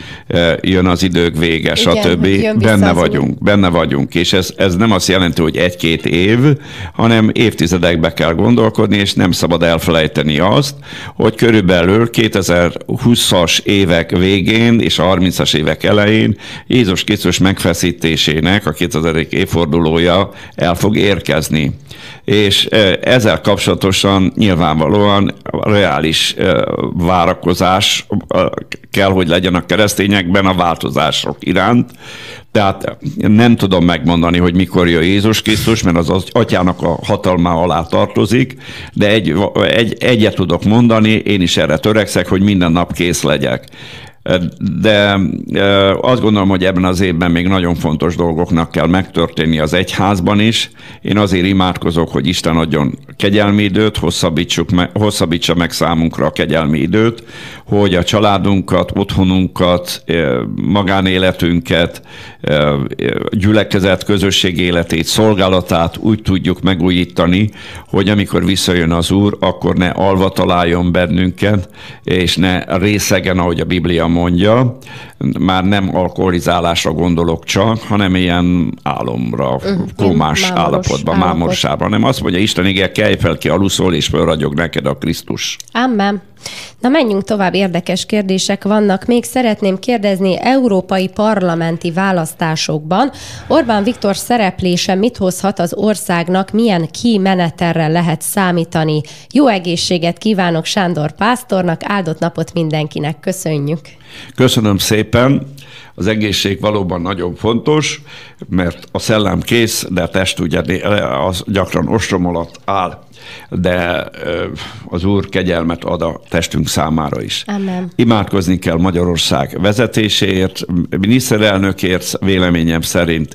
jön az idők vége, Igen, stb. Benne vagyunk, benne vagyunk. És ez, ez nem azt jelenti, hogy egy-két év, hanem évtizedekbe kell gondolkodni, és nem szabad elfelejteni azt, hogy körülbelül 2020-as évek végén és a 30-as évek elején Jézus Krisztus megfeszítésének a 2000. évfordulója el fog érkezni és ezzel kapcsolatosan nyilvánvalóan reális várakozás kell, hogy legyen a keresztényekben a változások iránt. Tehát nem tudom megmondani, hogy mikor jön Jézus Krisztus, mert az, az atyának a hatalmá alá tartozik, de egy, egy, egyet tudok mondani, én is erre törekszek, hogy minden nap kész legyek de azt gondolom, hogy ebben az évben még nagyon fontos dolgoknak kell megtörténni az egyházban is. Én azért imádkozok, hogy Isten adjon kegyelmi időt, hosszabbítsuk me, hosszabbítsa meg számunkra a kegyelmi időt, hogy a családunkat, otthonunkat, magánéletünket, gyülekezet, közösség életét, szolgálatát úgy tudjuk megújítani, hogy amikor visszajön az Úr, akkor ne alva találjon bennünket, és ne részegen, ahogy a Biblia mondja, már nem alkoholizálásra gondolok csak, hanem ilyen álomra, kómás mámoros állapotban, mámorságban. Nem azt mondja, Isten igen, kelj fel ki aluszol, és fölragyog neked a Krisztus. Amen. Na menjünk tovább, érdekes kérdések vannak. Még szeretném kérdezni, európai parlamenti választásokban Orbán Viktor szereplése mit hozhat az országnak, milyen kimeneterre lehet számítani? Jó egészséget kívánok Sándor Pásztornak, áldott napot mindenkinek, köszönjük! Köszönöm szépen! Az egészség valóban nagyon fontos, mert a szellem kész, de a test ugye az gyakran ostrom alatt áll de az Úr kegyelmet ad a testünk számára is. Amen. Imádkozni kell Magyarország vezetéséért, miniszterelnökért véleményem szerint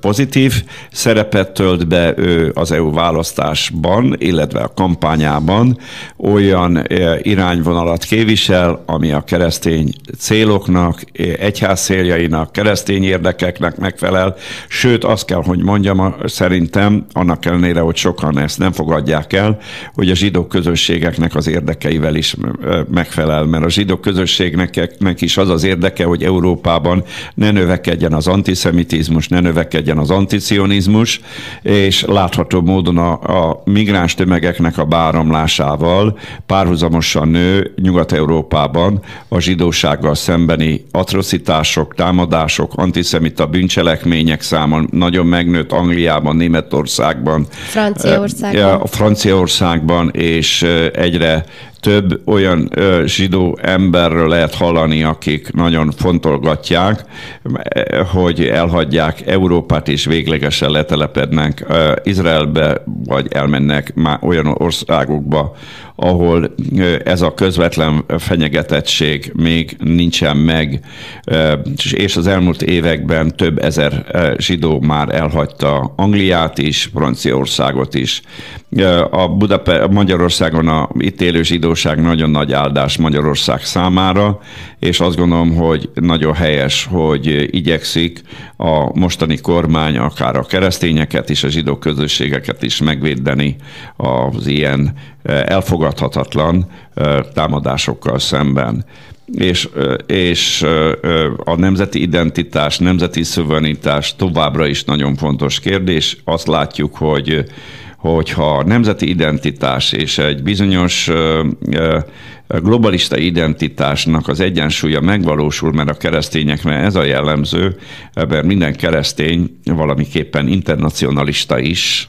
pozitív szerepet tölt be ő az EU választásban, illetve a kampányában. Olyan irányvonalat képvisel, ami a keresztény céloknak, egyház céljainak, keresztény érdekeknek megfelel, sőt azt kell, hogy mondjam, szerintem annak ellenére, hogy sokan ezt nem fogadják el, hogy a zsidó közösségeknek az érdekeivel is megfelel, mert a zsidó közösségnek is az az érdeke, hogy Európában ne növekedjen az antiszemitizmus, ne növekedjen az anticionizmus, és látható módon a, a migráns tömegeknek a báramlásával párhuzamosan nő Nyugat-Európában a zsidósággal szembeni atrocitások, támadások, antiszemita bűncselekmények száma nagyon megnőtt Angliában, Németországban, Franciaországban, Franciaországban és egyre több olyan ö, zsidó emberről lehet hallani, akik nagyon fontolgatják, hogy elhagyják Európát és véglegesen letelepednek ö, Izraelbe, vagy elmennek már olyan országokba, ahol ez a közvetlen fenyegetettség még nincsen meg, és az elmúlt években több ezer zsidó már elhagyta Angliát is, Franciaországot is. A Budape- Magyarországon a itt élő zsidóság nagyon nagy áldás Magyarország számára, és azt gondolom, hogy nagyon helyes, hogy igyekszik a mostani kormány akár a keresztényeket is, a zsidó közösségeket is megvédeni az ilyen elfogadhatatlan támadásokkal szemben és, és a nemzeti identitás, nemzeti szuverenitás továbbra is nagyon fontos kérdés. Azt látjuk, hogy hogyha a nemzeti identitás és egy bizonyos globalista identitásnak az egyensúlya megvalósul, mert a keresztényekre ez a jellemző, mert minden keresztény valamiképpen internacionalista is,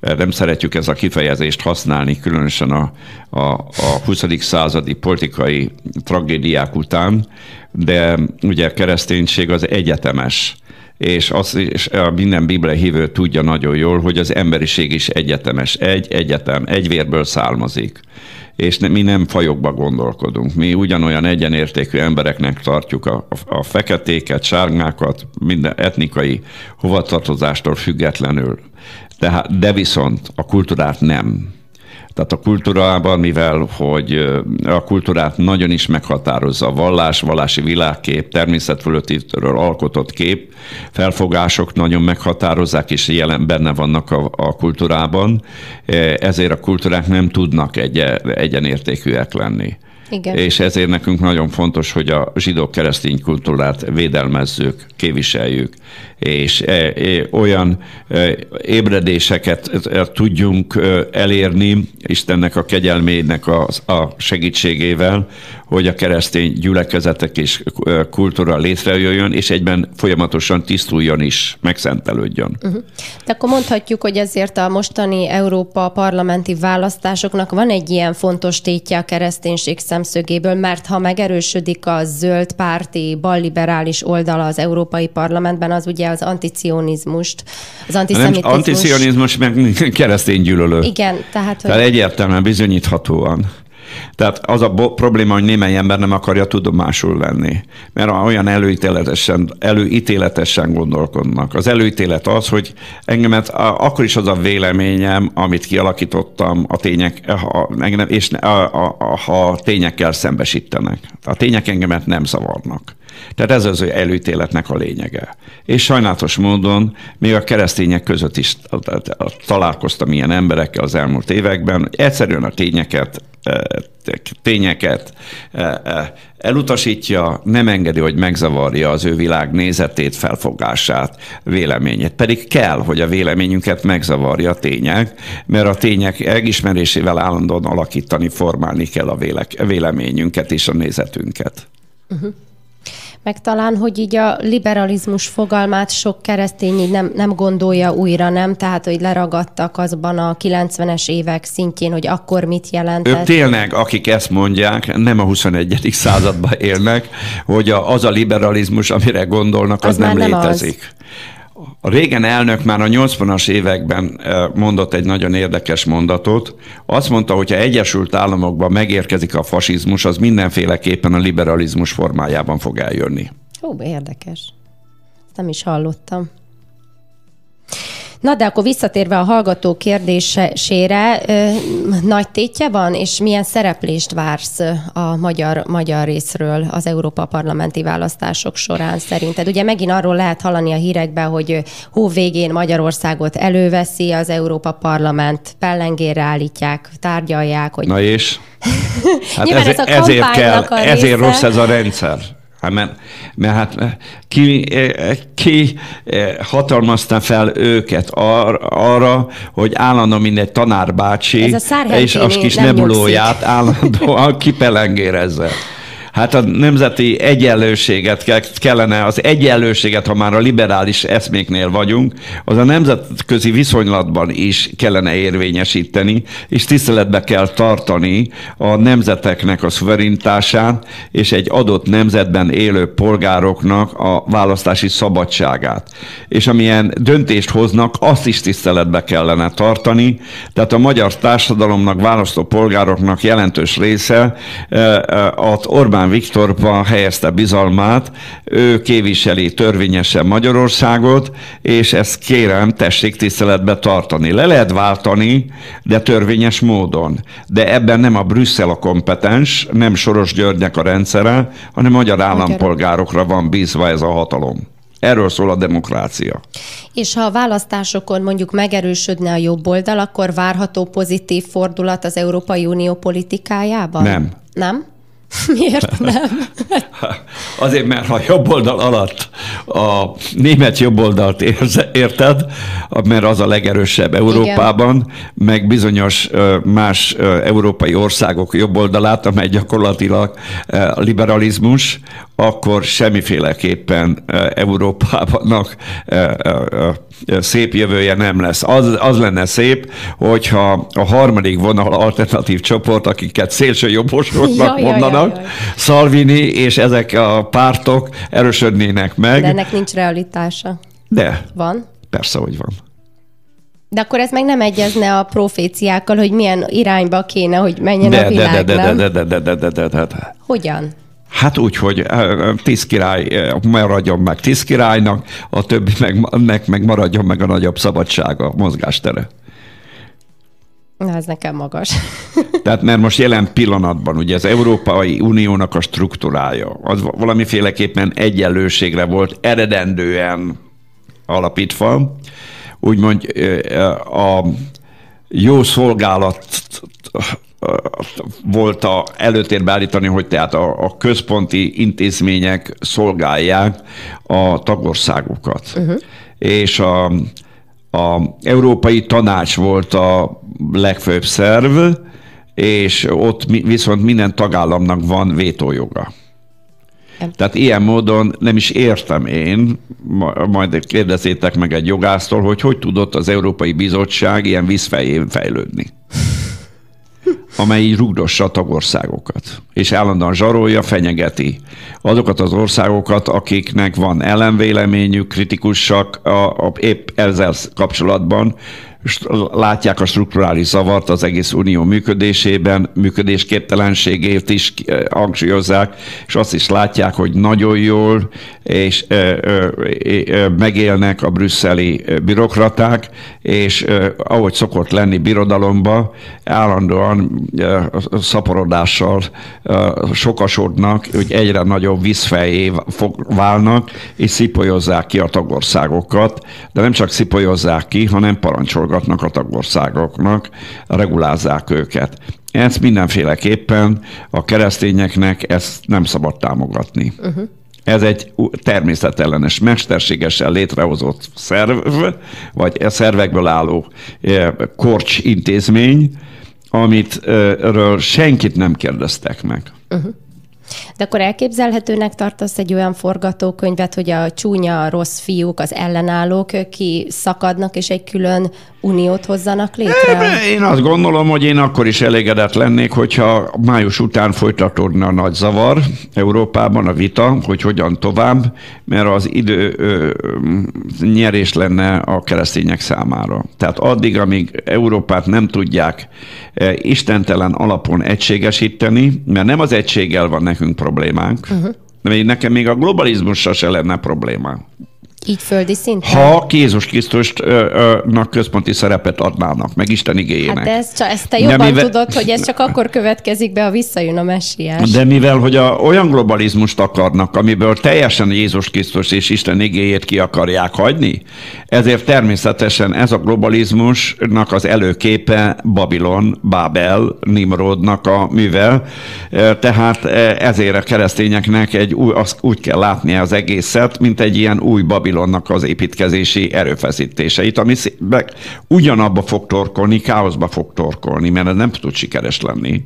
nem szeretjük ezt a kifejezést használni, különösen a, a, a 20. századi politikai tragédiák után, de ugye a kereszténység az egyetemes és, az, és minden Biblia hívő tudja nagyon jól, hogy az emberiség is egyetemes, egy egyetem, egy vérből származik és ne, mi nem fajokba gondolkodunk. Mi ugyanolyan egyenértékű embereknek tartjuk a, a feketéket, sárgákat, minden etnikai hovatartozástól függetlenül. De, de viszont a kultúrát nem. Tehát a kultúrában, mivel hogy a kultúrát nagyon is meghatározza a vallás, vallási világkép, természetfölöttitől alkotott kép, felfogások nagyon meghatározzák, és jelen benne vannak a, a kultúrában, ezért a kultúrák nem tudnak egy, egyenértékűek lenni. Igen. És ezért nekünk nagyon fontos, hogy a zsidó keresztény kultúrát védelmezzük, képviseljük, és e, e, olyan e, ébredéseket tudjunk elérni Istennek a kegyelmének a, segítségével, hogy a keresztény gyülekezetek és kultúra létrejöjjön, és egyben folyamatosan tisztuljon is, megszentelődjön. Uh-huh. De akkor mondhatjuk, hogy ezért a mostani Európa parlamenti választásoknak van egy ilyen fontos tétje a kereszténység szemszögéből, mert ha megerősödik a zöld párti, balliberális oldala az Európai Parlamentben, az ugye az anticionizmust, az antiszemitizmus. Anticionizmus meg keresztény gyűlölő. Igen, tehát... Hogy... Tehát egyértelműen bizonyíthatóan. Tehát az a probléma, hogy némely ember nem akarja tudomásul venni, mert olyan előítéletesen, előítéletesen gondolkodnak. Az előítélet az, hogy engemet akkor is az a véleményem, amit kialakítottam, a tények, ha, engem, és a, a, a, ha tényekkel szembesítenek. A tények engemet nem zavarnak. Tehát ez az előítéletnek a lényege. És sajnálatos módon még a keresztények között is találkoztam ilyen emberekkel az elmúlt években, egyszerűen a tényeket tényeket elutasítja, nem engedi, hogy megzavarja az ő világ nézetét, felfogását, véleményét. Pedig kell, hogy a véleményünket megzavarja a tények, mert a tények elismerésével állandóan alakítani, formálni kell a véleményünket és a nézetünket. Uh-huh meg talán, hogy így a liberalizmus fogalmát sok keresztény így nem, nem gondolja újra, nem? Tehát, hogy leragadtak azban a 90-es évek szintjén, hogy akkor mit jelentett. Ők tényleg, akik ezt mondják, nem a 21. században élnek, hogy az a liberalizmus, amire gondolnak, az, az nem, nem létezik. Az. A régen elnök már a 80-as években mondott egy nagyon érdekes mondatot. Azt mondta, hogy ha Egyesült Államokban megérkezik a fasizmus, az mindenféleképpen a liberalizmus formájában fog eljönni. Ó, érdekes. Ezt nem is hallottam. Na de akkor visszatérve a hallgató kérdésére, nagy tétje van, és milyen szereplést vársz a magyar, magyar részről az Európa parlamenti választások során szerinted? Ugye megint arról lehet hallani a hírekben, hogy hó végén Magyarországot előveszi az Európa Parlament, pellengére állítják, tárgyalják. Hogy... Na és? Hát ezért, ez ezért kell, ezért rossz ez a rendszer. Hát mert, mert hát ki, ki hatalmazta fel őket ar, arra, hogy állandóan mindegy tanárbácsi és a kis nebulóját állandóan kipelengérezze. Hát a nemzeti egyenlőséget kellene, az egyenlőséget, ha már a liberális eszméknél vagyunk, az a nemzetközi viszonylatban is kellene érvényesíteni, és tiszteletbe kell tartani a nemzeteknek a szuverenitását, és egy adott nemzetben élő polgároknak a választási szabadságát. És amilyen döntést hoznak, azt is tiszteletbe kellene tartani. Tehát a magyar társadalomnak, választó polgároknak jelentős része az Orbán Viktorban helyezte bizalmát, ő képviseli törvényesen Magyarországot, és ezt kérem, tessék tiszteletbe tartani. Le lehet váltani, de törvényes módon. De ebben nem a Brüsszel a kompetens, nem Soros Györgynek a rendszere, hanem magyar állampolgárokra van bízva ez a hatalom. Erről szól a demokrácia. És ha a választásokon mondjuk megerősödne a jobb oldal, akkor várható pozitív fordulat az Európai Unió politikájában? Nem. Nem? Miért nem? Azért, mert ha jobb oldal alatt a német jobb oldalt érted, mert az a legerősebb Európában, Igen. meg bizonyos más európai országok jobb oldalát, amely gyakorlatilag liberalizmus, akkor semmiféleképpen Európának szép jövője nem lesz. Az, az lenne szép, hogyha a harmadik vonal alternatív csoport, akiket szélső jobbosoknak mondanak, Orbánnak, jaj. Salvini és ezek a pártok erősödnének meg. De ennek nincs realitása. De. Van? Persze, hogy van. De akkor ez meg nem egyezne a proféciákkal, hogy milyen irányba kéne, hogy menjen de, a világ, de, de, nem? De, de, de, de, de, de, de, de. Hogyan? Hát úgy, hogy tíz király maradjon meg tíz királynak, a többi meg, meg, meg maradjon meg a nagyobb szabadsága, a mozgástere. Na, ez nekem magas. Tehát mert most jelen pillanatban ugye az Európai Uniónak a struktúrája, az valamiféleképpen egyenlőségre volt eredendően alapítva, úgymond a jó szolgálat volt a előtérbe állítani, hogy tehát a, a központi intézmények szolgálják a tagországokat. Uh-huh. És a, a Európai Tanács volt a legfőbb szerv, és ott viszont minden tagállamnak van vétójoga. Tehát ilyen módon nem is értem én, majd kérdezzétek meg egy jogásztól, hogy hogy tudott az Európai Bizottság ilyen vízfején fejlődni amely rugdossa a tagországokat, és állandóan zsarolja, fenyegeti azokat az országokat, akiknek van ellenvéleményük, kritikusak a, a, épp ezzel kapcsolatban, látják a strukturális zavart az egész unió működésében, működésképtelenségét is eh, hangsúlyozzák, és azt is látják, hogy nagyon jól és ö, ö, megélnek a brüsszeli bürokraták, és ahogy szokott lenni birodalomba, állandóan szaporodással sokasodnak, hogy egyre nagyobb vízfejé válnak, és szipolyozzák ki a tagországokat, de nem csak szipolyozzák ki, hanem parancsolgatnak a tagországoknak, regulázzák őket. Ezt mindenféleképpen a keresztényeknek ezt nem szabad támogatni. Uh-huh. Ez egy természetellenes, mesterségesen létrehozott szerv, vagy e szervekből álló e, korcs intézmény, amit ről senkit nem kérdeztek meg. Uh-huh. De akkor elképzelhetőnek tartasz egy olyan forgatókönyvet, hogy a csúnya, rossz fiúk, az ellenállók ki szakadnak, és egy külön uniót hozzanak létre? Én azt gondolom, hogy én akkor is elégedett lennék, hogyha május után folytatódna a nagy zavar Európában a vita, hogy hogyan tovább, mert az idő ö, nyerés lenne a keresztények számára. Tehát addig, amíg Európát nem tudják e, istentelen alapon egységesíteni, mert nem az egységgel van nekünk problémánk, uh-huh. Nekem még a globalizmussal se lenne probléma. Így földi szinten? Ha Jézus Krisztusnak központi szerepet adnának, meg Isten igényének. Hát de ezt, csak, ezt te jobban mivel... tudod, hogy ez csak akkor következik be, ha visszajön a messiás. De mivel, hogy a, olyan globalizmust akarnak, amiből teljesen Jézus Krisztus és Isten igényét ki akarják hagyni, ezért természetesen ez a globalizmusnak az előképe Babilon, Bábel, Nimrodnak a művel, tehát ezért a keresztényeknek egy új, azt úgy kell látni az egészet, mint egy ilyen új Babilon Babilonnak az építkezési erőfeszítéseit, ami ugyanabba fog torkolni, káoszba fog torkolni, mert ez nem tud sikeres lenni.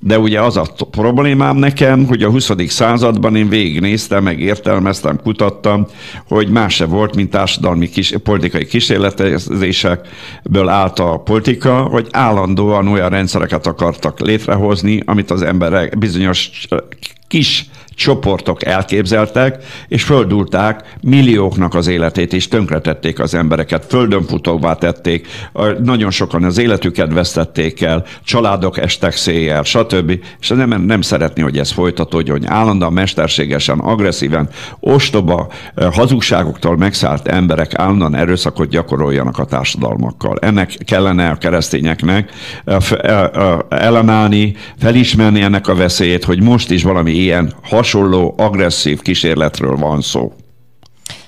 De ugye az a problémám nekem, hogy a 20. században én végignéztem, meg értelmeztem, kutattam, hogy más se volt, mint társadalmi kis, politikai kísérletezésekből állt a politika, hogy állandóan olyan rendszereket akartak létrehozni, amit az emberek bizonyos kis csoportok elképzeltek, és földulták millióknak az életét, és tönkretették az embereket, földönfutóvá tették, nagyon sokan az életüket vesztették el, családok estek széjjel, stb. És nem, nem szeretni, hogy ez folytatódjon, állandóan mesterségesen, agresszíven, ostoba, hazugságoktól megszállt emberek állandóan erőszakot gyakoroljanak a társadalmakkal. Ennek kellene a keresztényeknek ellenállni, felismerni ennek a veszélyét, hogy most is valami ilyen hasonló agresszív kísérletről van szó.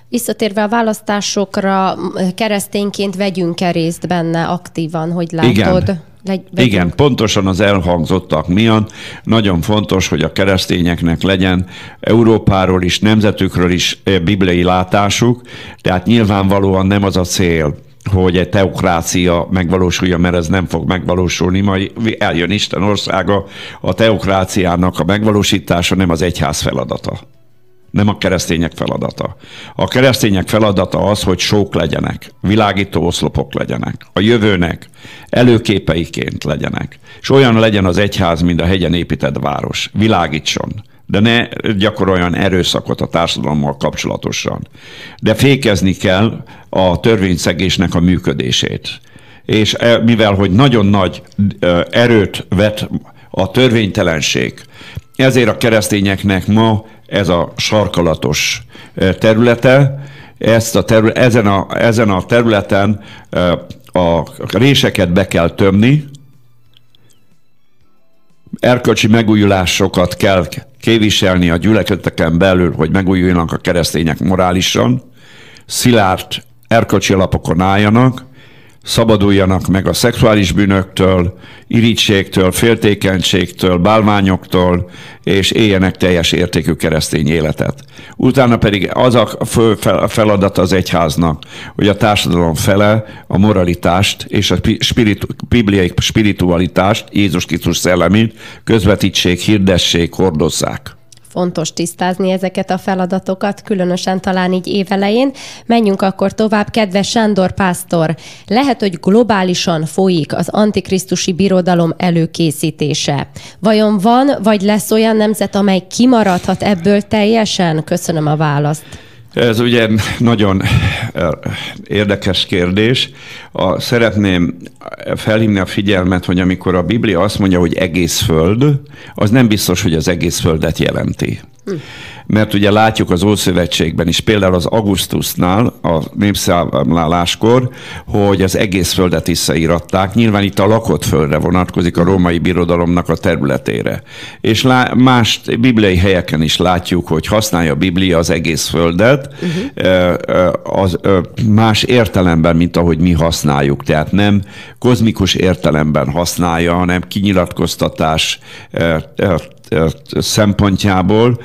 Visszatérve a választásokra, keresztényként vegyünk-e részt benne aktívan, hogy látod? Igen. Legy, Igen, pontosan az elhangzottak miatt nagyon fontos, hogy a keresztényeknek legyen Európáról is, nemzetükről is eh, bibliai látásuk, tehát nyilvánvalóan nem az a cél, hogy egy teokrácia megvalósulja, mert ez nem fog megvalósulni, majd eljön Isten országa, a teokráciának a megvalósítása nem az egyház feladata. Nem a keresztények feladata. A keresztények feladata az, hogy sók legyenek, világító oszlopok legyenek, a jövőnek előképeiként legyenek, és olyan legyen az egyház, mint a hegyen épített város. Világítson de ne gyakoroljon erőszakot a társadalommal kapcsolatosan. De fékezni kell a törvényszegésnek a működését. És e, mivel, hogy nagyon nagy e, erőt vet a törvénytelenség, ezért a keresztényeknek ma ez a sarkalatos e, területe, ezt a terület, ezen, a, ezen a területen a réseket be kell tömni, erkölcsi megújulásokat kell képviselni a gyülekezeteken belül, hogy megújuljanak a keresztények morálisan, szilárd erkölcsi alapokon álljanak, szabaduljanak meg a szexuális bűnöktől, irítségtől, féltékenységtől, bálványoktól, és éljenek teljes értékű keresztény életet. Utána pedig az a fő feladat az egyháznak, hogy a társadalom fele a moralitást és a spiritu, bibliai spiritualitást, Jézus Krisztus szellemét közvetítsék, hirdessék, hordozzák fontos tisztázni ezeket a feladatokat, különösen talán így évelején. Menjünk akkor tovább, kedves Sándor Pásztor. Lehet, hogy globálisan folyik az antikrisztusi birodalom előkészítése. Vajon van, vagy lesz olyan nemzet, amely kimaradhat ebből teljesen? Köszönöm a választ. Ez ugye nagyon eh, érdekes kérdés. A, szeretném felhívni a figyelmet, hogy amikor a Biblia azt mondja, hogy egész föld, az nem biztos, hogy az egész földet jelenti. Hm mert ugye látjuk az Ószövetségben is, például az Augustusnál, a népszámláláskor, hogy az egész földet visszaíratták. Nyilván itt a lakott földre vonatkozik a római birodalomnak a területére. És lá- más bibliai helyeken is látjuk, hogy használja a Biblia az egész földet, uh-huh. az, más értelemben, mint ahogy mi használjuk. Tehát nem kozmikus értelemben használja, hanem kinyilatkoztatás szempontjából,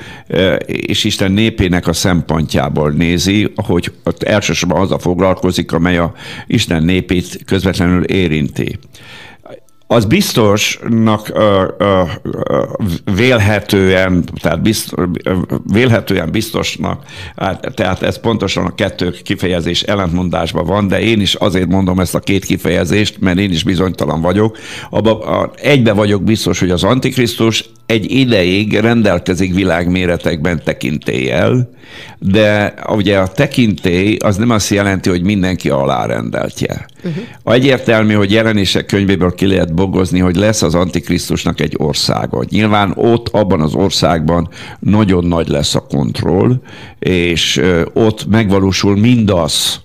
és Isten népének a szempontjából nézi, hogy elsősorban az a foglalkozik, amely a Isten népét közvetlenül érinti az biztosnak ö, ö, ö, vélhetően, tehát biztos, vélhetően biztosnak, hát, tehát ez pontosan a kettő kifejezés ellentmondásban van, de én is azért mondom ezt a két kifejezést, mert én is bizonytalan vagyok. Abba, a, egybe vagyok biztos, hogy az Antikrisztus egy ideig rendelkezik világméretekben tekintéllyel, de ugye a tekintély az nem azt jelenti, hogy mindenki alárendeltje. Uh-huh. Egyértelmű, hogy jelenések könyvéből ki lehet bogozni, hogy lesz az Antikrisztusnak egy országa. Nyilván ott, abban az országban nagyon nagy lesz a kontroll, és ott megvalósul mindaz,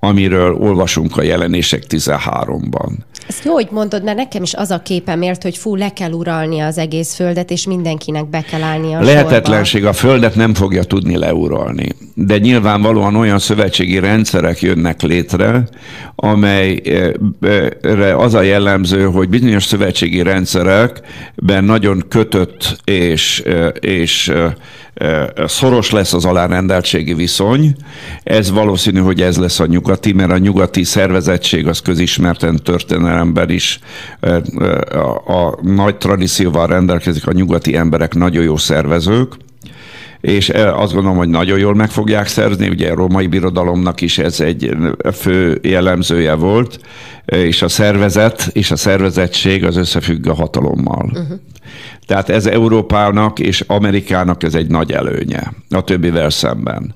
amiről olvasunk a jelenések 13-ban. Ezt jó, hogy mondod, mert nekem is az a képem ért, hogy fú, le kell uralni az egész földet, és mindenkinek be kell állni a Lehetetlenség, sorba. a földet nem fogja tudni leuralni. De nyilvánvalóan olyan szövetségi rendszerek jönnek létre, amelyre az a jellemző, hogy bizonyos szövetségi rendszerekben nagyon kötött és, és szoros lesz az alárendeltségi viszony. Ez valószínű, hogy ez lesz a nyugati, mert a nyugati szervezettség az közismerten történelemben is a, nagy tradícióval rendelkezik, a nyugati emberek nagyon jó szervezők, és azt gondolom, hogy nagyon jól meg fogják szerzni, ugye a római birodalomnak is ez egy fő jellemzője volt, és a szervezet és a szervezettség az összefügg a hatalommal. Uh-huh. Tehát ez Európának és Amerikának ez egy nagy előnye a többivel szemben.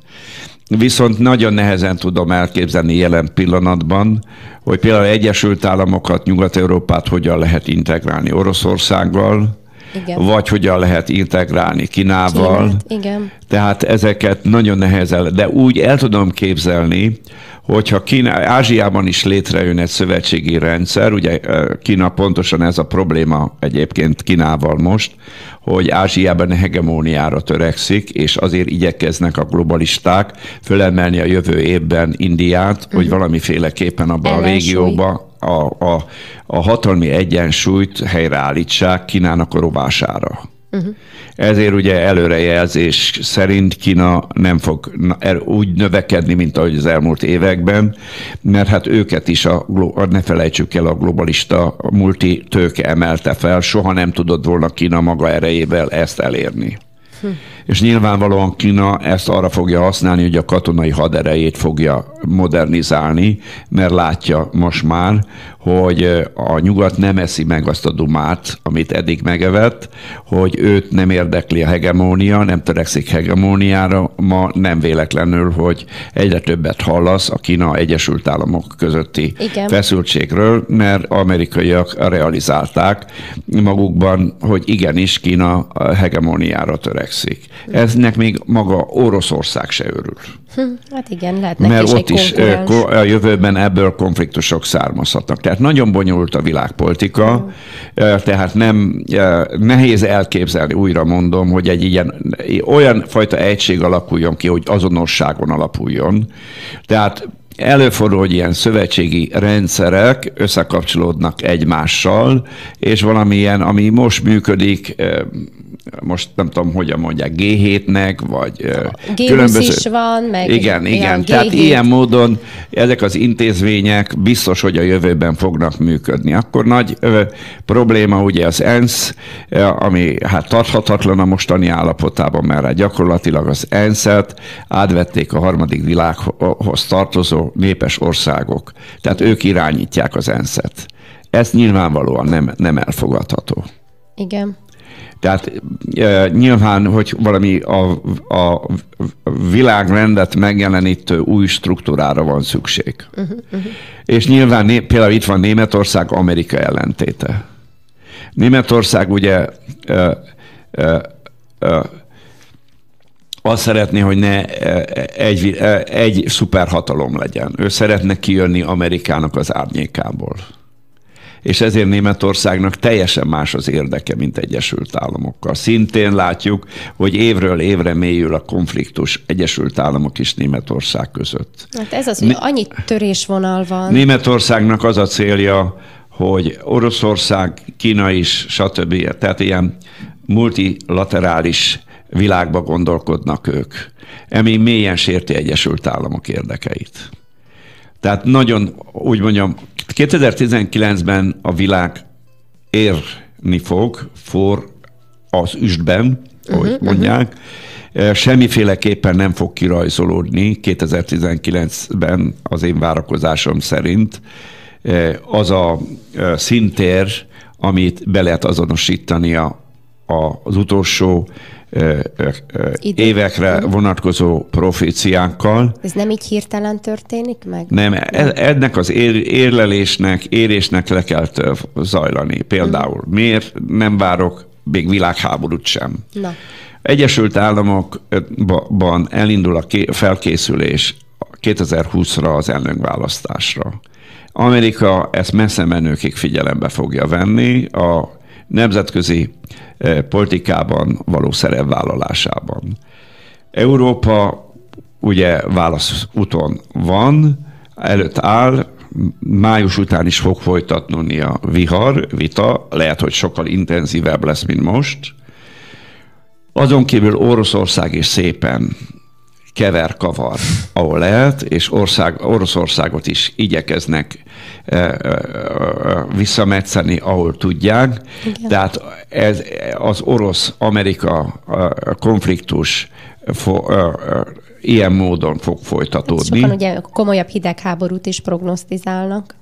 Viszont nagyon nehezen tudom elképzelni jelen pillanatban, hogy például Egyesült Államokat, Nyugat-Európát hogyan lehet integrálni Oroszországgal, igen. vagy hogyan lehet integrálni Kínával. Kínát, igen. Tehát ezeket nagyon nehezen, de úgy el tudom képzelni, hogyha Kína, Ázsiában is létrejön egy szövetségi rendszer, ugye Kína pontosan ez a probléma egyébként Kínával most, hogy Ázsiában hegemóniára törekszik, és azért igyekeznek a globalisták fölemelni a jövő évben Indiát, uh-huh. hogy mhm. valamiféleképpen abban a régióban a, a, a hatalmi egyensúlyt helyreállítsák Kínának a rovására. Uh-huh. Ezért ugye előrejelzés szerint Kína nem fog er, úgy növekedni, mint ahogy az elmúlt években, mert hát őket is, a, ne felejtsük el, a globalista multi tőke emelte fel, soha nem tudott volna Kína maga erejével ezt elérni. Hm. És nyilvánvalóan Kína ezt arra fogja használni, hogy a katonai haderejét fogja modernizálni, mert látja most már, hogy a nyugat nem eszi meg azt a dumát, amit eddig megevett, hogy őt nem érdekli a hegemónia, nem törekszik hegemóniára, ma nem véletlenül, hogy egyre többet hallasz a Kína Egyesült Államok közötti Igen. feszültségről, mert amerikaiak realizálták magukban, hogy igenis Kína hegemóniára törekszik. Eznek még maga Oroszország se örül. Hm, hát igen, lehet Mert ott is a jövőben ebből konfliktusok származhatnak. Tehát nagyon bonyolult a világpolitika, mm. tehát nem nehéz elképzelni, újra mondom, hogy egy ilyen olyan fajta egység alakuljon ki, hogy azonosságon alapuljon. Tehát Előfordul, hogy ilyen szövetségi rendszerek összekapcsolódnak egymással, és valamilyen, ami most működik, most nem tudom, hogyan mondják, G7-nek, vagy G20 különböző... is van, meg... Igen, igen. G7. Tehát ilyen módon ezek az intézmények biztos, hogy a jövőben fognak működni. Akkor nagy ö, probléma ugye az ENSZ, ami hát tarthatatlan a mostani állapotában, mert hát gyakorlatilag az ENSZ-et átvették a harmadik világhoz tartozó népes országok. Tehát ők irányítják az ENSZ-et. Ez nyilvánvalóan nem, nem elfogadható. Igen. Tehát e, nyilván, hogy valami a, a világrendet megjelenítő új struktúrára van szükség. Uh-huh, uh-huh. És nyilván például itt van Németország Amerika ellentéte. Németország ugye e, e, e, azt szeretné, hogy ne egy, egy szuperhatalom legyen. Ő szeretne kijönni Amerikának az árnyékából és ezért Németországnak teljesen más az érdeke, mint Egyesült Államokkal. Szintén látjuk, hogy évről évre mélyül a konfliktus Egyesült Államok és Németország között. Hát ez az, hogy annyi törésvonal van. Németországnak az a célja, hogy Oroszország, Kína is, stb. Tehát ilyen multilaterális világba gondolkodnak ők. Emi mélyen sérti Egyesült Államok érdekeit. Tehát nagyon, úgy mondjam, 2019-ben a világ érni fog, for az üstben, ahogy uh-huh, mondják, uh-huh. semmiféleképpen nem fog kirajzolódni 2019-ben az én várakozásom szerint e, az a e, szintér, amit be lehet azonosítani a, a, az utolsó Idő. évekre vonatkozó proféciákkal. Ez nem így hirtelen történik meg? Nem, e, ennek az érlelésnek, érésnek le kell zajlani. Például uh-huh. miért nem várok még világháborút sem? Na. Egyesült Államokban elindul a felkészülés 2020-ra az elnökválasztásra. Amerika ezt messze menőkig figyelembe fogja venni a nemzetközi Eh, politikában való szerepvállalásában. Európa ugye válasz úton van, előtt áll, május után is fog folytatni a vihar, vita, lehet, hogy sokkal intenzívebb lesz, mint most. Azon kívül Oroszország is szépen kever-kavar, ahol lehet, és ország, Oroszországot is igyekeznek e, e, e, visszametszeni, ahol tudják. Igen. Tehát ez, az orosz-amerika konfliktus fo, ilyen módon fog folytatódni. Sokan ugye komolyabb hidegháborút is prognosztizálnak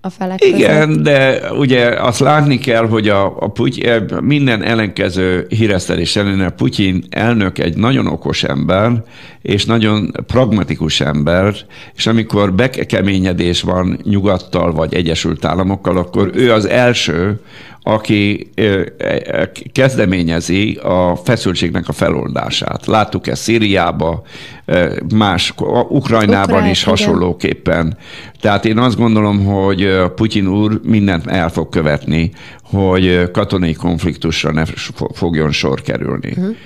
a felek Igen, között. de ugye azt látni kell, hogy a, a Putyin, minden ellenkező híresztelés ellenére Putyin elnök egy nagyon okos ember, és nagyon pragmatikus ember, és amikor bekeményedés van nyugattal vagy Egyesült Államokkal, akkor ő az első, aki kezdeményezi a feszültségnek a feloldását. Láttuk ezt Szíriába, más, Ukrajnában Ukrajn, is hasonlóképpen. Tehát én azt gondolom, hogy Putyin úr mindent el fog követni, hogy katonai konfliktusra ne fogjon sor kerülni. Uh-huh.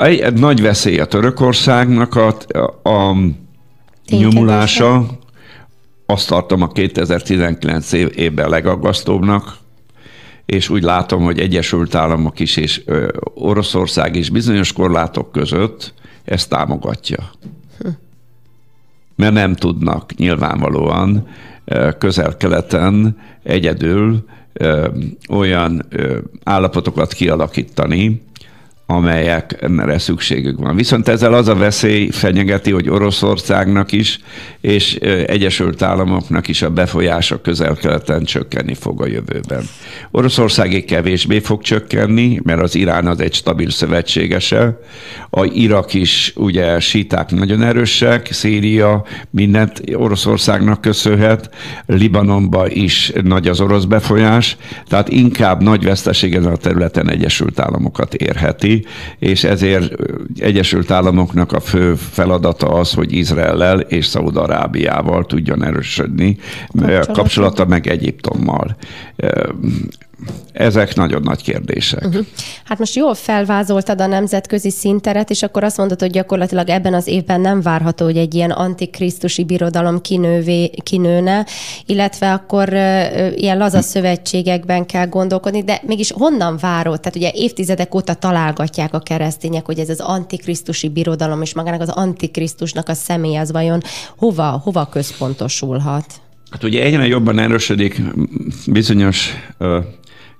Egy, egy nagy veszély a Törökországnak a, a nyomulása, azt tartom a 2019 év, évben legaggasztóbbnak, és úgy látom, hogy Egyesült Államok is és Oroszország is bizonyos korlátok között ezt támogatja. Mert nem tudnak nyilvánvalóan közel-keleten egyedül olyan állapotokat kialakítani, amelyekre szükségük van. Viszont ezzel az a veszély fenyegeti, hogy Oroszországnak is és Egyesült Államoknak is a befolyása közel-keleten csökkenni fog a jövőben. Oroszországé kevésbé fog csökkenni, mert az Irán az egy stabil szövetségese. A Irak is ugye síták nagyon erősek, Szíria mindent Oroszországnak köszönhet, Libanonban is nagy az orosz befolyás, tehát inkább nagy veszteség ezen a területen Egyesült Államokat érheti, és ezért Egyesült Államoknak a fő feladata az, hogy Izraellel és Szaúd-Arábiával tudjon erősödni, kapcsolata, kapcsolata meg Egyiptommal ezek nagyon nagy kérdések. Uh-huh. Hát most jól felvázoltad a nemzetközi szinteret, és akkor azt mondod, hogy gyakorlatilag ebben az évben nem várható, hogy egy ilyen antikrisztusi birodalom kinővé, kinőne, illetve akkor uh, ilyen laza szövetségekben kell gondolkodni, de mégis honnan várod? Tehát ugye évtizedek óta találgatják a keresztények, hogy ez az antikrisztusi birodalom, és magának az antikrisztusnak a személy az vajon hova, hova központosulhat? Hát ugye egyre jobban erősödik bizonyos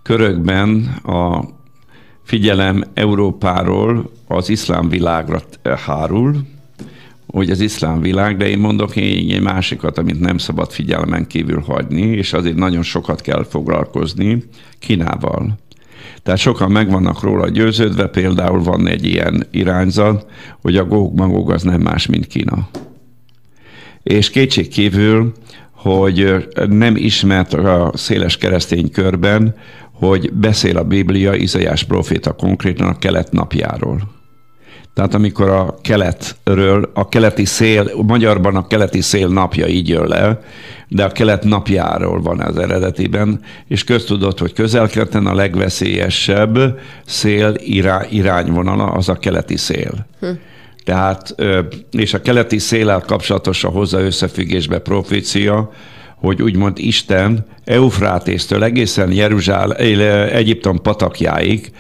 körökben a figyelem Európáról az iszlám világra hárul, hogy az iszlám világ, de én mondok én egy másikat, amit nem szabad figyelmen kívül hagyni, és azért nagyon sokat kell foglalkozni Kínával. Tehát sokan meg vannak róla győződve, például van egy ilyen irányzat, hogy a Góg Magog az nem más, mint Kína. És kétség kívül, hogy nem ismert a széles keresztény körben, hogy beszél a Biblia, Izaiás proféta konkrétan a kelet napjáról. Tehát amikor a keletről, a keleti szél, magyarban a keleti szél napja így jön le, de a kelet napjáról van az eredetiben, és köztudott, hogy közelkeleten a legveszélyesebb szél irá, irányvonala az a keleti szél. Hm. Tehát, és a keleti széllel kapcsolatos a hozzá összefüggésbe profécia, hogy úgymond Isten Eufrátésztől egészen Jeruzsál, Egyiptom patakjáig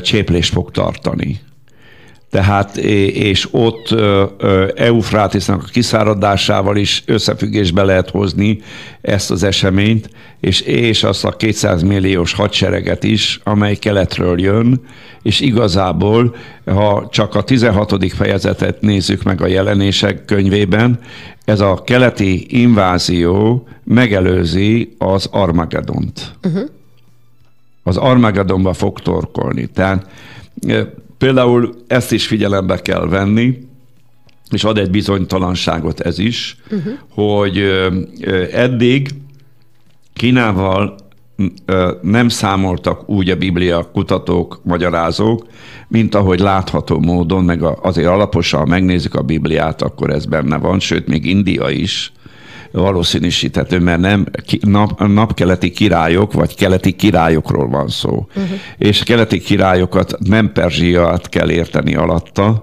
cséplést fog tartani. Tehát, és ott Eufrátésznak a kiszáradásával is összefüggésbe lehet hozni ezt az eseményt, és, és azt a 200 milliós hadsereget is, amely keletről jön, és igazából, ha csak a 16. fejezetet nézzük meg a jelenések könyvében, ez a keleti invázió megelőzi az Armagedont. Uh-huh. Az Armageddonba fog torkolni. Tehát például ezt is figyelembe kell venni, és ad egy bizonytalanságot ez is, uh-huh. hogy eddig Kínával nem számoltak úgy a Biblia kutatók, magyarázók, mint ahogy látható módon, meg azért alaposan megnézik a Bibliát, akkor ez benne van, sőt, még India is valószínűsíthető, mert nem nap, napkeleti királyok, vagy keleti királyokról van szó. Uh-huh. És keleti királyokat nem Perzsiát kell érteni alatta,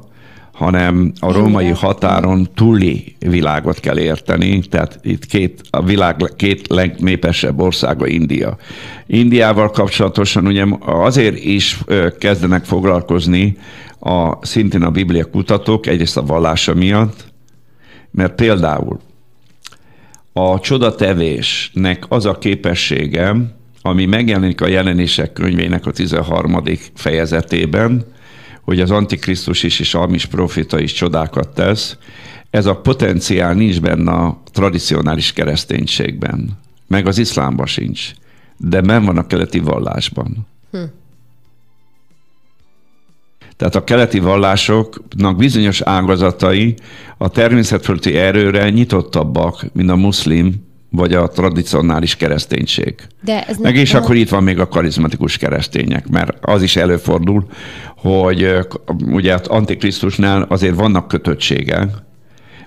hanem a római határon túli világot kell érteni, tehát itt két, a világ két legnépesebb országa India. Indiával kapcsolatosan ugye azért is kezdenek foglalkozni a, szintén a Biblia kutatók, egyrészt a vallása miatt, mert például a csodatevésnek az a képessége, ami megjelenik a jelenések könyvének a 13. fejezetében, hogy az Antikrisztus is és Almis profita is csodákat tesz, ez a potenciál nincs benne a tradicionális kereszténységben, meg az iszlámban sincs, de ben van a keleti vallásban. Hm. Tehát a keleti vallásoknak bizonyos ágazatai a természetfölti erőre nyitottabbak, mint a muszlim vagy a tradicionális kereszténység. De ez Meg és akkor itt van még a karizmatikus keresztények, mert az is előfordul, hogy ugye az Antikrisztusnál azért vannak kötöttségek,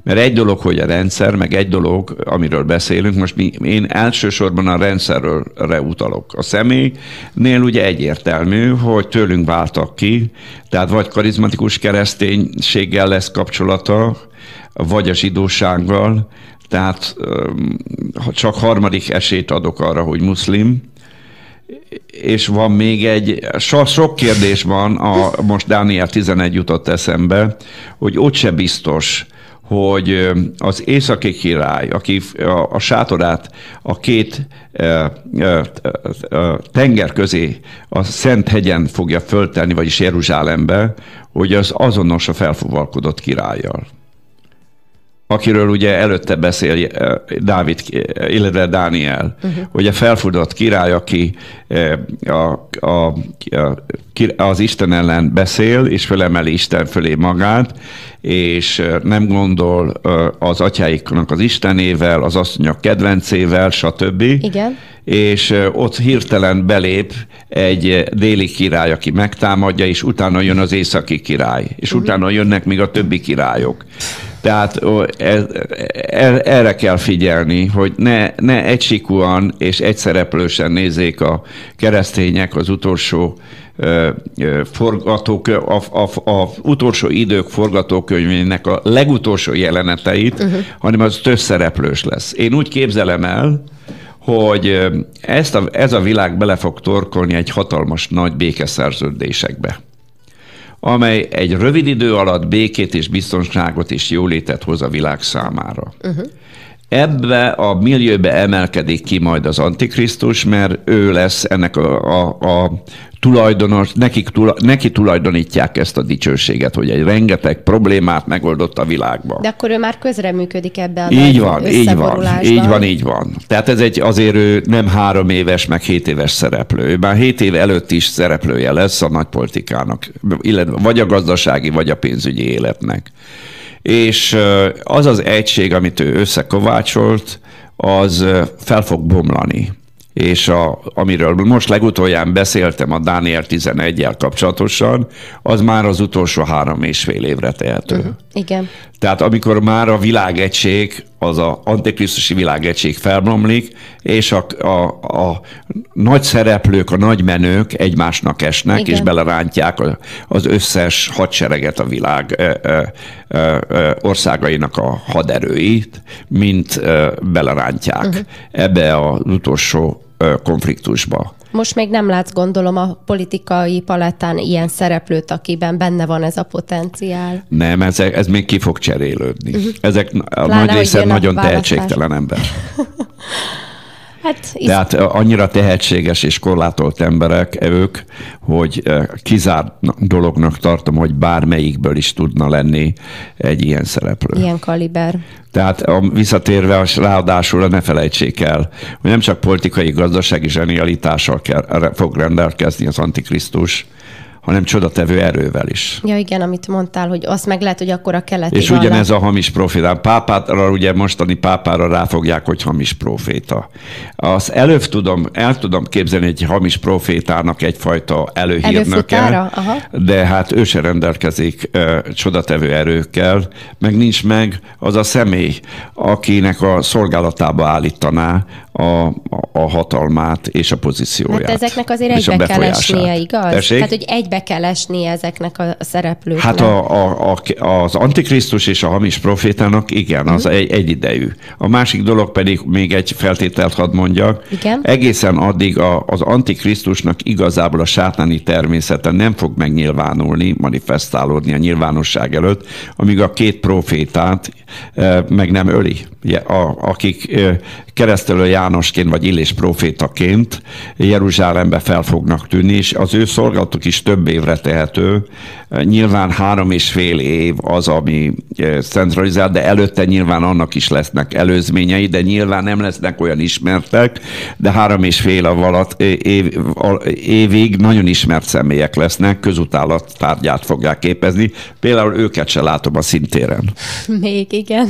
mert egy dolog, hogy a rendszer, meg egy dolog, amiről beszélünk, most mi, én elsősorban a rendszerről utalok. A személynél ugye egyértelmű, hogy tőlünk váltak ki, tehát vagy karizmatikus kereszténységgel lesz kapcsolata, vagy a zsidósággal, tehát csak harmadik esélyt adok arra, hogy muszlim, és van még egy, so, sok kérdés van, a, most Dániel 11 jutott eszembe, hogy ott se biztos, hogy az északi király, aki a, a sátorát a két e, e, e, tenger közé a Szent hegyen fogja föltenni, vagyis Jeruzsálembe, hogy az azonos a felfogalkodott királlyal akiről ugye előtte beszél Dávid, illetve Dániel, uh-huh. hogy a felfudott király, aki a, a, a, az Isten ellen beszél, és felemeli Isten fölé magát, és nem gondol az atyáiknak az Istenével, az asszonyok kedvencével, stb. Igen. És ott hirtelen belép egy déli király, aki megtámadja, és utána jön az északi király, és uh-huh. utána jönnek még a többi királyok. Tehát e, erre kell figyelni, hogy ne, ne egysikúan és egyszereplősen nézzék a keresztények az utolsó forgatók, a, a, a utolsó idők forgatókönyvének a legutolsó jeleneteit, uh-huh. hanem az többszereplős lesz. Én úgy képzelem el, hogy ezt a, ez a világ bele fog torkolni egy hatalmas nagy békeszerződésekbe amely egy rövid idő alatt békét és biztonságot és jólétet hoz a világ számára. Uh-huh. Ebbe a millióbe emelkedik ki majd az Antikrisztus, mert ő lesz ennek a, a, a tulajdonos, nekik, neki tulajdonítják ezt a dicsőséget, hogy egy rengeteg problémát megoldott a világban. De akkor ő már közreműködik ebbe a Így van, így van, így van, így van. Tehát ez egy azért ő nem három éves, meg hét éves szereplő. Ő már hét év előtt is szereplője lesz a nagypolitikának, illetve vagy a gazdasági, vagy a pénzügyi életnek. És az az egység, amit ő összekovácsolt, az fel fog bomlani és a, amiről most legutolján beszéltem a Dániel 11-jel kapcsolatosan, az már az utolsó három és fél évre tehető. Uh-huh. Igen. Tehát amikor már a világegység, az a antikrisztusi világegység felbomlik, és a, a, a nagy szereplők, a nagy menők egymásnak esnek, Igen. és belerántják az összes hadsereget a világ ö, ö, ö, országainak a haderőit, mint belerántják uh-huh. ebbe az utolsó konfliktusba. Most még nem látsz, gondolom, a politikai palettán ilyen szereplőt, akiben benne van ez a potenciál. Nem, ez, ez még ki fog cserélődni. Uh-huh. Ezek a Pláne, nagy része nagyon tehetségtelen ember. Hát, Tehát annyira tehetséges és korlátolt emberek ők, hogy kizárt dolognak tartom, hogy bármelyikből is tudna lenni egy ilyen szereplő. Ilyen kaliber. Tehát a, visszatérve, ráadásul ne felejtsék el, hogy nem csak politikai, gazdasági zsenialitással kell, fog rendelkezni az Antikrisztus, hanem csodatevő erővel is. Ja igen, amit mondtál, hogy azt meg lehet, hogy akkor a keleti És ugyanez a hamis proféta. Pápára, ugye mostani pápára ráfogják, hogy hamis proféta. Azt előbb tudom, el tudom képzelni egy hamis profétának egyfajta előhírnöke, de hát ő se rendelkezik uh, csodatevő erőkkel, meg nincs meg az a személy, akinek a szolgálatába állítaná a, a hatalmát és a pozícióját. Hát ezeknek azért egybe kell esnie, igaz? Tessék? Tehát, hogy egybe be kell esni ezeknek a szereplőknek? Hát a, a, a, az antikrisztus és a hamis profétának igen, az uh-huh. egy, egyidejű. A másik dolog pedig még egy feltételt hadd mondjak. Igen? Egészen addig a, az antikrisztusnak igazából a sátáni természete nem fog megnyilvánulni, manifestálódni a nyilvánosság előtt, amíg a két profétát e, meg nem öli. A, akik e, keresztelő Jánosként vagy Illés profétaként Jeruzsálembe fel fognak tűnni, és az ő szolgálatuk is több évre tehető. Nyilván három és fél év az, ami eh, centralizált, de előtte nyilván annak is lesznek előzményei, de nyilván nem lesznek olyan ismertek, de három és fél alatt eh, év, évig nagyon ismert személyek lesznek, közutálat tárgyát fogják képezni. Például őket se látom a szintéren. Még igen.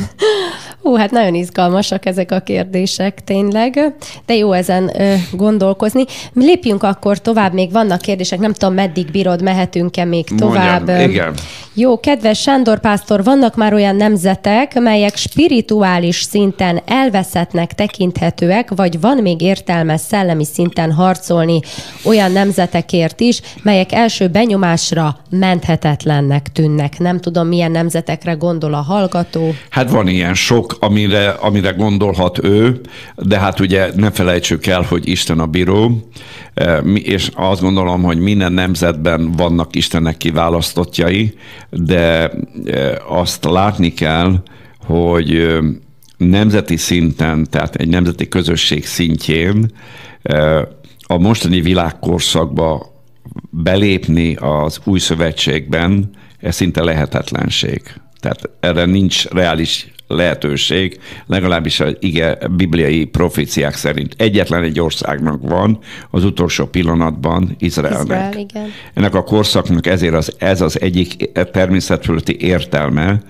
Hú, hát nagyon izgalmasak ezek a kérdések tényleg, de jó ezen ö, gondolkozni. Lépjünk akkor tovább, még vannak kérdések, nem tudom, meddig bírod, mehetünk-e még tovább. Mondjam, igen. Jó, kedves Sándor Pásztor, vannak már olyan nemzetek, melyek spirituális szinten elveszettnek tekinthetőek, vagy van még értelme szellemi szinten harcolni olyan nemzetekért is, melyek első benyomásra menthetetlennek tűnnek. Nem tudom, milyen nemzetekre gondol a hallgató. Hát van ilyen sok, amire, amire gondolhat ő, de hát ugye ne felejtsük el, hogy Isten a bíró, e, és azt gondolom, hogy minden nemzetben vannak Istennek kiválasztottjai, de e, azt látni kell, hogy e, nemzeti szinten, tehát egy nemzeti közösség szintjén a mostani világkorszakba belépni az új szövetségben, ez szinte lehetetlenség. Tehát erre nincs reális lehetőség, legalábbis a ige, bibliai proféciák szerint. Egyetlen egy országnak van az utolsó pillanatban Izraelnek. Izrael, igen. Ennek a korszaknak ezért az, ez az egyik természetfölötti értelme,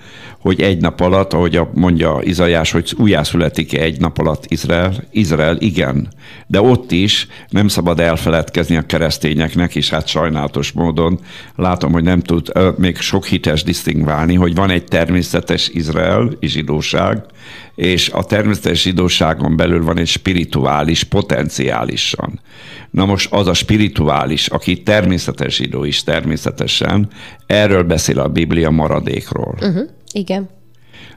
hogy egy nap alatt, ahogy mondja Izajás, hogy újjászületik egy nap alatt Izrael, Izrael igen, de ott is nem szabad elfeledkezni a keresztényeknek, és hát sajnálatos módon látom, hogy nem tud még sok hites disztingválni, hogy van egy természetes Izrael, zsidóság, és a természetes zsidóságon belül van egy spirituális, potenciálisan. Na most az a spirituális, aki természetes zsidó is természetesen, erről beszél a Biblia maradékról. Uh-huh. Igen.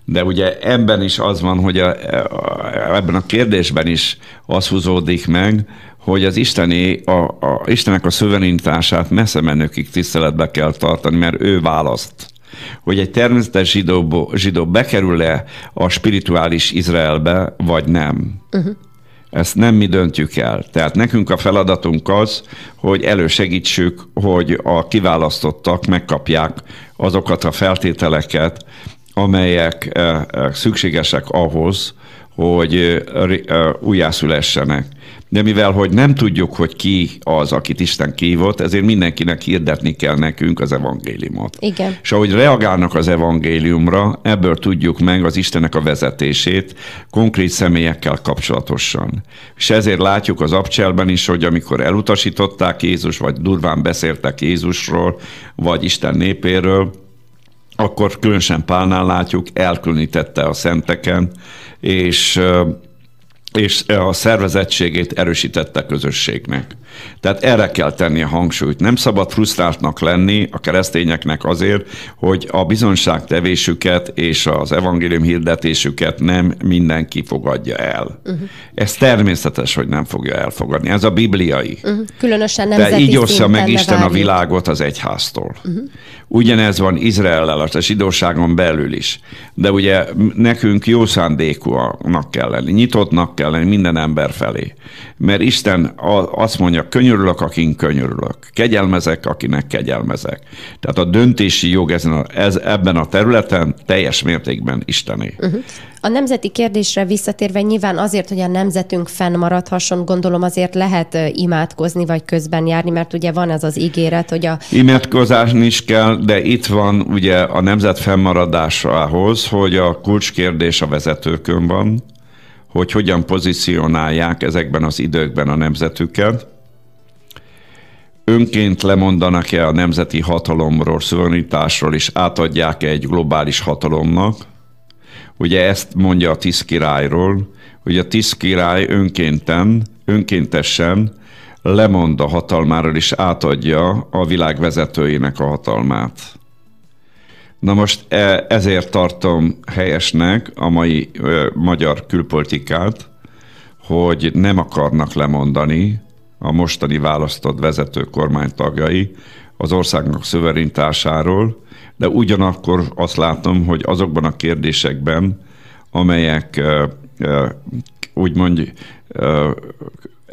De ugye ebben is az van, hogy a, a, ebben a kérdésben is az húzódik meg, hogy az isteni, a, a, Istenek a szuverenitását messze menőkig tiszteletbe kell tartani, mert ő választ. Hogy egy természetes zsidó, zsidó bekerül-e a spirituális Izraelbe, vagy nem. Uh-huh. Ezt nem mi döntjük el. Tehát nekünk a feladatunk az, hogy elősegítsük, hogy a kiválasztottak megkapják azokat a feltételeket, amelyek eh, eh, szükségesek ahhoz, hogy eh, újjászülessenek de mivel, hogy nem tudjuk, hogy ki az, akit Isten kívott, ezért mindenkinek hirdetni kell nekünk az evangéliumot. Igen. És ahogy reagálnak az evangéliumra, ebből tudjuk meg az Istenek a vezetését konkrét személyekkel kapcsolatosan. És ezért látjuk az abcselben is, hogy amikor elutasították Jézus, vagy durván beszéltek Jézusról, vagy Isten népéről, akkor különösen Pálnál látjuk, elkülönítette a szenteken, és és a szervezettségét erősítette a közösségnek. Tehát erre kell tenni a hangsúlyt. Nem szabad frusztráltnak lenni a keresztényeknek azért, hogy a bizonságtevésüket és az evangélium hirdetésüket nem mindenki fogadja el. Uh-huh. Ez természetes, hogy nem fogja elfogadni. Ez a bibliai. Uh-huh. Különösen nemzeti De így ossza meg Isten a világot az egyháztól. Uh-huh. Ugyanez van Izraellel, a zsidóságon belül is. De ugye nekünk jó szándékúnak kell lenni, nyitottnak kell lenni minden ember felé. Mert Isten azt mondja, könyörülök, akin könyörülök. Kegyelmezek, akinek kegyelmezek. Tehát a döntési jog ezen a, ez, ebben a területen teljes mértékben Istené. Uh-huh. A nemzeti kérdésre visszatérve nyilván azért, hogy a nemzetünk fennmaradhasson, gondolom azért lehet imádkozni, vagy közben járni, mert ugye van ez az ígéret, hogy a... Imádkozáni is kell, de itt van ugye a nemzet fennmaradásához, hogy a kulcskérdés a vezetőkön van, hogy hogyan pozícionálják ezekben az időkben a nemzetüket. Önként lemondanak-e a nemzeti hatalomról, szuverenitásról, és átadják-e egy globális hatalomnak. Ugye ezt mondja a tíz királyról, hogy a tíz király önkénten, önkéntesen lemond a hatalmáról és átadja a világ vezetőjének a hatalmát. Na most e, ezért tartom helyesnek a mai magyar külpolitikát, hogy nem akarnak lemondani a mostani választott vezető kormánytagjai az országnak szöverintásáról, de ugyanakkor azt látom, hogy azokban a kérdésekben, amelyek úgymond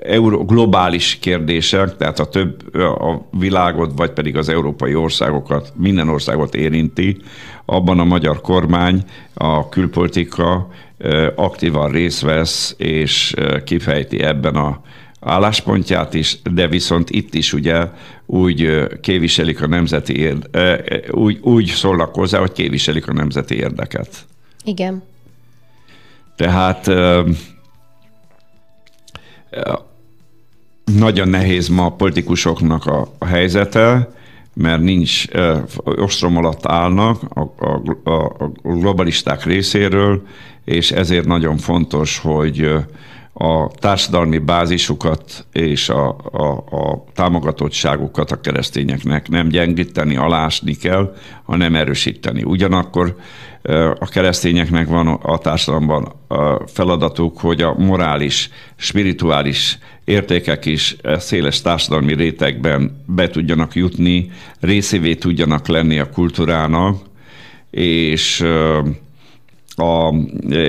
euro, globális kérdések, tehát a több a világot, vagy pedig az európai országokat, minden országot érinti, abban a magyar kormány, a külpolitika aktívan részt vesz, és kifejti ebben a álláspontját is, de viszont itt is ugye úgy képviselik a nemzeti érde, úgy, úgy szólnak hozzá, hogy képviselik a nemzeti érdeket. Igen. Tehát nagyon nehéz ma a politikusoknak a, a helyzete, mert nincs, ostrom alatt állnak a, a, a globalisták részéről, és ezért nagyon fontos, hogy a társadalmi bázisukat és a, a, a támogatottságukat a keresztényeknek nem gyengíteni, alásni kell, hanem erősíteni. Ugyanakkor a keresztényeknek van a társadalomban a feladatuk, hogy a morális, spirituális értékek is széles társadalmi rétegben be tudjanak jutni, részévé tudjanak lenni a kultúrának, és a,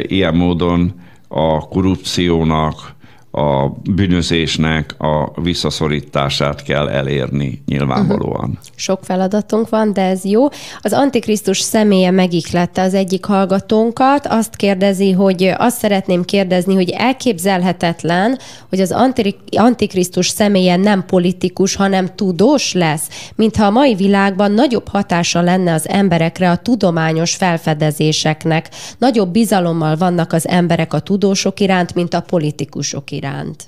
ilyen módon a korrupciónak, a bűnözésnek a visszaszorítását kell elérni nyilvánvalóan. Uh-huh. Sok feladatunk van, de ez jó. Az Antikrisztus személye megiklette az egyik hallgatónkat. Azt kérdezi, hogy azt szeretném kérdezni, hogy elképzelhetetlen, hogy az Antikrisztus személye nem politikus, hanem tudós lesz, mintha a mai világban nagyobb hatása lenne az emberekre a tudományos felfedezéseknek. Nagyobb bizalommal vannak az emberek a tudósok iránt, mint a politikusok iránt iránt?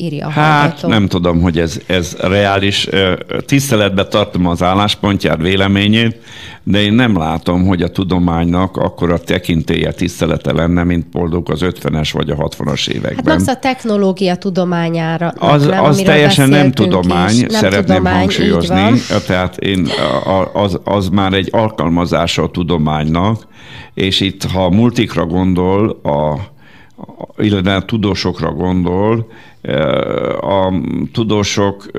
írja a Hát hallgató. nem tudom, hogy ez, ez reális. Tiszteletbe tartom az álláspontját, véleményét, de én nem látom, hogy a tudománynak akkor a tekintélye tisztelete lenne, mint boldog az 50-es vagy a 60-as években. Hát a technológia tudományára. Az, nem, az teljesen nem tudomány, is. nem szeretném tudomány, hangsúlyozni. Tehát én, az, az már egy alkalmazása a tudománynak, és itt, ha multikra gondol, a illetve a tudósokra gondol, a tudósok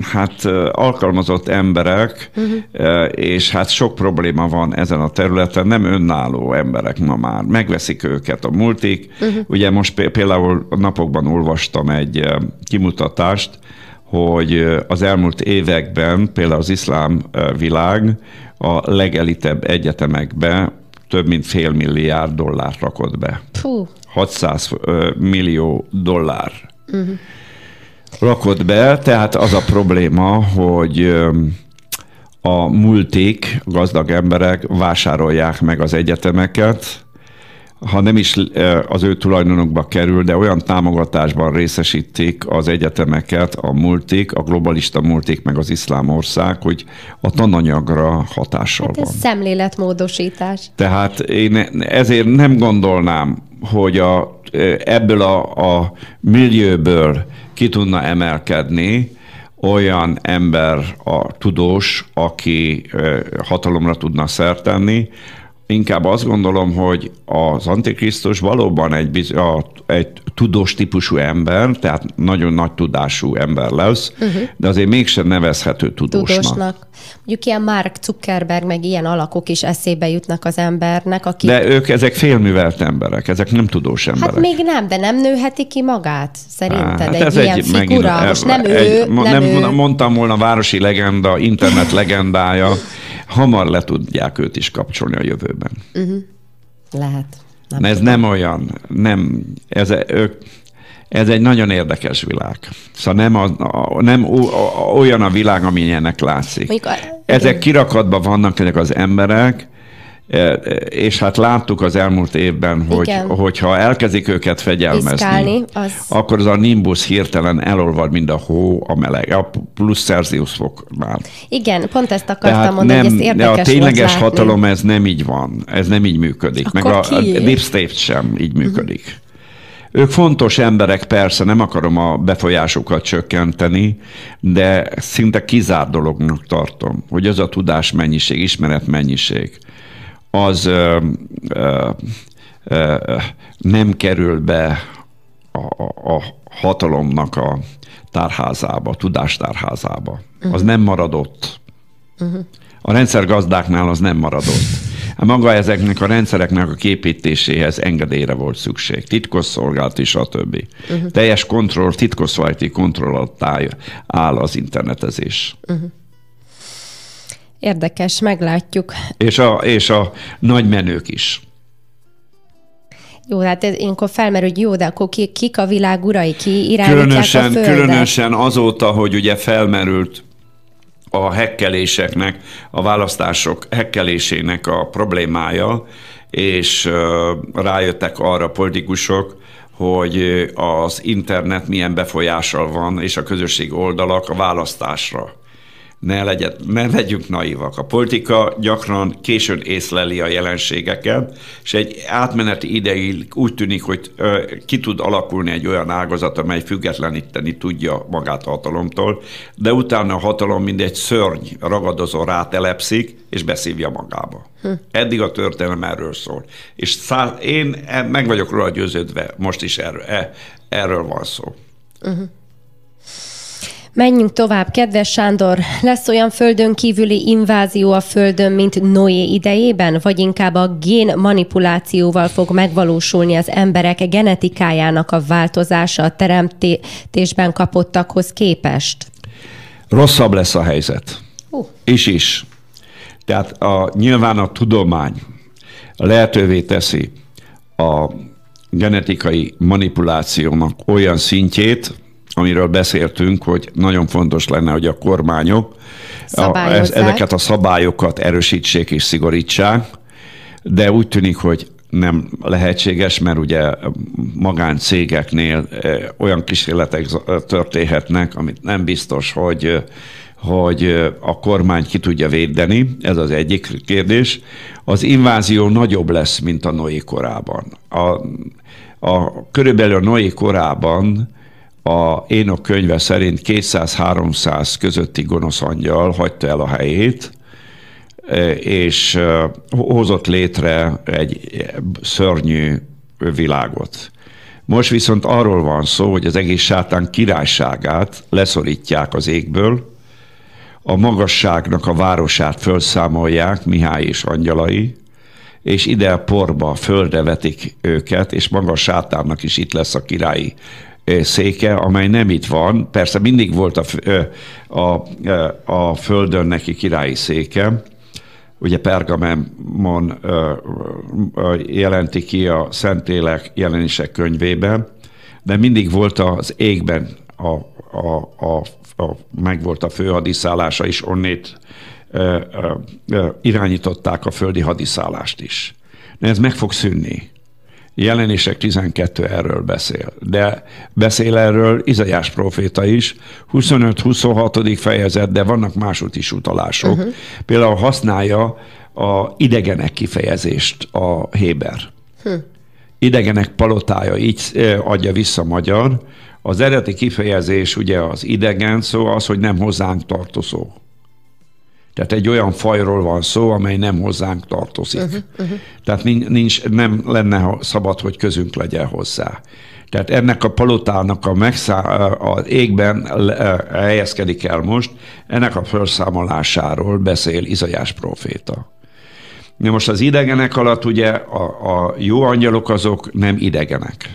hát alkalmazott emberek, uh-huh. és hát sok probléma van ezen a területen, nem önálló emberek ma már. Megveszik őket a multik. Uh-huh. Ugye most például napokban olvastam egy kimutatást, hogy az elmúlt években például az iszlám világ a legelitebb egyetemekbe több mint fél milliárd dollárt rakott be. Puh. 600 millió dollár uh-huh. rakott be, tehát az a probléma, hogy a multik, gazdag emberek vásárolják meg az egyetemeket, ha nem is az ő tulajdonokba kerül, de olyan támogatásban részesítik az egyetemeket, a multik, a globalista multik, meg az iszlám ország, hogy a tananyagra hatással hát ez van. szemléletmódosítás. Tehát én ezért nem gondolnám, hogy a, ebből a, a millióből ki tudna emelkedni olyan ember, a tudós, aki hatalomra tudna szertenni, Inkább azt gondolom, hogy az Antikrisztus valóban egy, biz- a, egy tudós típusú ember, tehát nagyon nagy tudású ember lesz, uh-huh. de azért mégsem nevezhető tudósnak. tudósnak. Mondjuk ilyen Mark Zuckerberg, meg ilyen alakok is eszébe jutnak az embernek, akik... De ők, ezek félművelt emberek, ezek nem tudós emberek. Hát még nem, de nem nőheti ki magát, szerinted? Hát egy ez ilyen egy, figura, megint, most nem egy, ő, nem, nem ő. Mondtam volna városi legenda, internet legendája, hamar le tudják őt is kapcsolni a jövőben. Uh-huh. Lehet. Nem ez tudom. nem olyan, nem, ez, ők, ez egy nagyon érdekes világ. Szóval nem, a, a, nem o, a, olyan a világ, amilyennek látszik. Mondjuk, ezek kirakatban vannak ezek az emberek, E, és hát láttuk az elmúlt évben, hogy Igen. hogyha elkezdik őket fegyelmezni, Piszkálni, az... akkor az a nimbus hirtelen elolvad, mint a hó, a meleg, a plusz Celsius foknál. Igen, pont ezt akartam Tehát mondani, nem, hogy ez érdekes A tényleges hatalom ez nem így van, ez nem így működik. Akkor Meg a, ki? a Deep State sem így működik. Uh-huh Ők fontos emberek, persze, nem akarom a befolyásukat csökkenteni, de szinte kizár dolognak tartom, hogy az a tudás mennyiség, ismeret mennyiség, az ö, ö, ö, nem kerül be a, a, a hatalomnak a tárházába, tudástárházába. Uh-huh. Az nem maradott. Uh-huh. A rendszergazdáknál az nem maradott. Maga ezeknek a rendszereknek a képítéséhez engedélyre volt szükség. Titkosszolgált és a többi. Uh-huh. Teljes kontroll, titkosszolgálati kontroll alatt áll az internetezés. Uh-huh. Érdekes, meglátjuk. És a, és a nagy menők is. Jó, hát ilyenkor felmerül, hogy jó, de akkor ki, kik a világ urai, ki irányítják különösen, a földet? Különösen azóta, hogy ugye felmerült a hekkeléseknek, a választások hekkelésének a problémája, és rájöttek arra politikusok, hogy az internet milyen befolyással van, és a közösség oldalak a választásra ne, legyen, ne legyünk naivak. A politika gyakran későn észleli a jelenségeket, és egy átmeneti ideig úgy tűnik, hogy ki tud alakulni egy olyan ágazat, amely függetleníteni tudja magát a hatalomtól, de utána a hatalom mint egy szörny ragadozó rátelepszik, és beszívja magába. Hm. Eddig a történelem erről szól. És száz, én meg vagyok róla győződve, most is erről, e, erről van szó. Uh-huh. Menjünk tovább, kedves Sándor. Lesz olyan földön kívüli invázió a földön, mint Noé idejében, vagy inkább a gén manipulációval fog megvalósulni az emberek genetikájának a változása a teremtésben kapottakhoz képest? Rosszabb lesz a helyzet. Uh. És is. Tehát a, nyilván a tudomány lehetővé teszi a genetikai manipulációnak olyan szintjét, amiről beszéltünk, hogy nagyon fontos lenne, hogy a kormányok a, ezeket a szabályokat erősítsék és szigorítsák, de úgy tűnik, hogy nem lehetséges, mert ugye magáncégeknél eh, olyan kísérletek történhetnek, amit nem biztos, hogy hogy a kormány ki tudja védeni, ez az egyik kérdés. Az invázió nagyobb lesz, mint a Noé korában. A, a, körülbelül a Noé korában a Énok könyve szerint 200-300 közötti gonosz angyal hagyta el a helyét, e, és e, hozott létre egy szörnyű világot. Most viszont arról van szó, hogy az egész sátán királyságát leszorítják az égből, a magasságnak a városát felszámolják, Mihály és angyalai, és ide a porba földre vetik őket, és maga a sátánnak is itt lesz a királyi széke, amely nem itt van. Persze mindig volt a, a, a földön neki királyi széke, ugye Pergamemon jelenti ki a Szentélek jelenések könyvében, de mindig volt az égben a, a, a, a, meg volt a fő hadiszállása is, onnét irányították a földi hadiszállást is. De ez meg fog szűnni. Jelenések 12 erről beszél. De beszél erről Izajás proféta is, 25-26. fejezet, de vannak másút is utalások. Uh-huh. Például használja a idegenek kifejezést a Héber. Uh-huh. Idegenek palotája, így adja vissza magyar. Az eredeti kifejezés ugye az idegen szó az, hogy nem hozzánk tartozó. Tehát egy olyan fajról van szó, amely nem hozzánk tartozik. Uh-huh, uh-huh. Tehát nincs, nem lenne szabad, hogy közünk legyen hozzá. Tehát ennek a palotának a megszá, az égben helyezkedik el most, ennek a felszámolásáról beszél Izajás proféta. De most az idegenek alatt ugye a, a jó angyalok azok nem idegenek.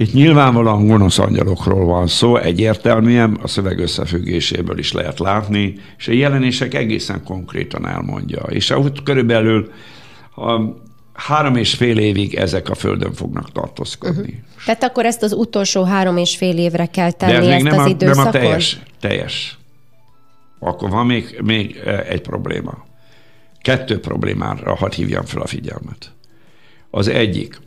Itt nyilvánvalóan gonosz angyalokról van szó, egyértelműen a szöveg összefüggéséből is lehet látni, és a jelenések egészen konkrétan elmondja. És ahogy körülbelül a három és fél évig ezek a földön fognak tartózkodni. Uh-huh. Tehát akkor ezt az utolsó három és fél évre kell tenni, De ez ezt nem az a, időszakon? Nem a teljes, teljes. Akkor van még, még e, egy probléma. Kettő problémára hadd hívjam fel a figyelmet. Az egyik,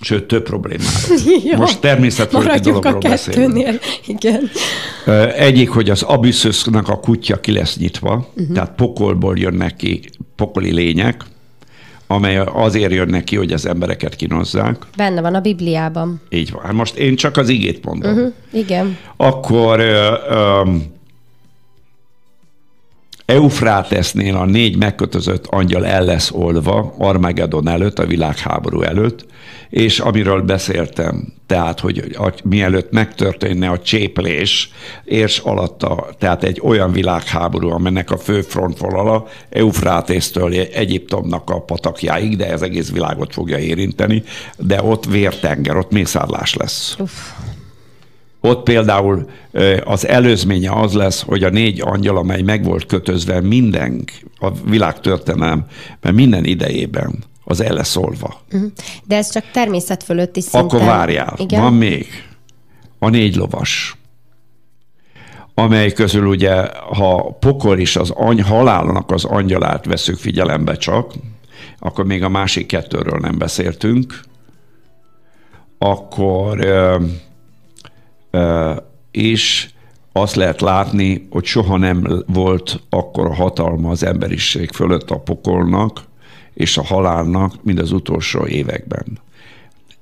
Sőt, több problémáról. ja, Most természetesen dologról a beszélünk. Igen. Egyik, hogy az abüsszusnak a kutya ki lesz nyitva, uh-huh. tehát pokolból jönnek ki pokoli lények, amely azért jön neki, hogy az embereket kínozzák. Benne van a Bibliában. Így van. Hát most én csak az igét mondom. Uh-huh, igen. Akkor ö, ö, Eufrátesznél a négy megkötözött angyal el lesz olva Armageddon előtt, a világháború előtt, és amiről beszéltem, tehát, hogy a, mielőtt megtörténne a cséplés, érs alatta, tehát egy olyan világháború, aminek a fő frontvonala Eufrátésztől Egyiptomnak a patakjáig, de ez egész világot fogja érinteni, de ott vértenger, ott mészárlás lesz. Uff. Ott például az előzménye az lesz, hogy a négy angyal, amely meg volt kötözve minden, a világ történelem, mert minden idejében, az el lesz olva. Mhm. De ez csak természet fölötti szinten. Akkor várjál, Igen? van még a négy lovas amely közül ugye, ha pokol is az any, halálnak az angyalát veszük figyelembe csak, akkor még a másik kettőről nem beszéltünk, akkor és azt lehet látni, hogy soha nem volt akkor a hatalma az emberiség fölött a pokolnak és a halálnak, mint az utolsó években.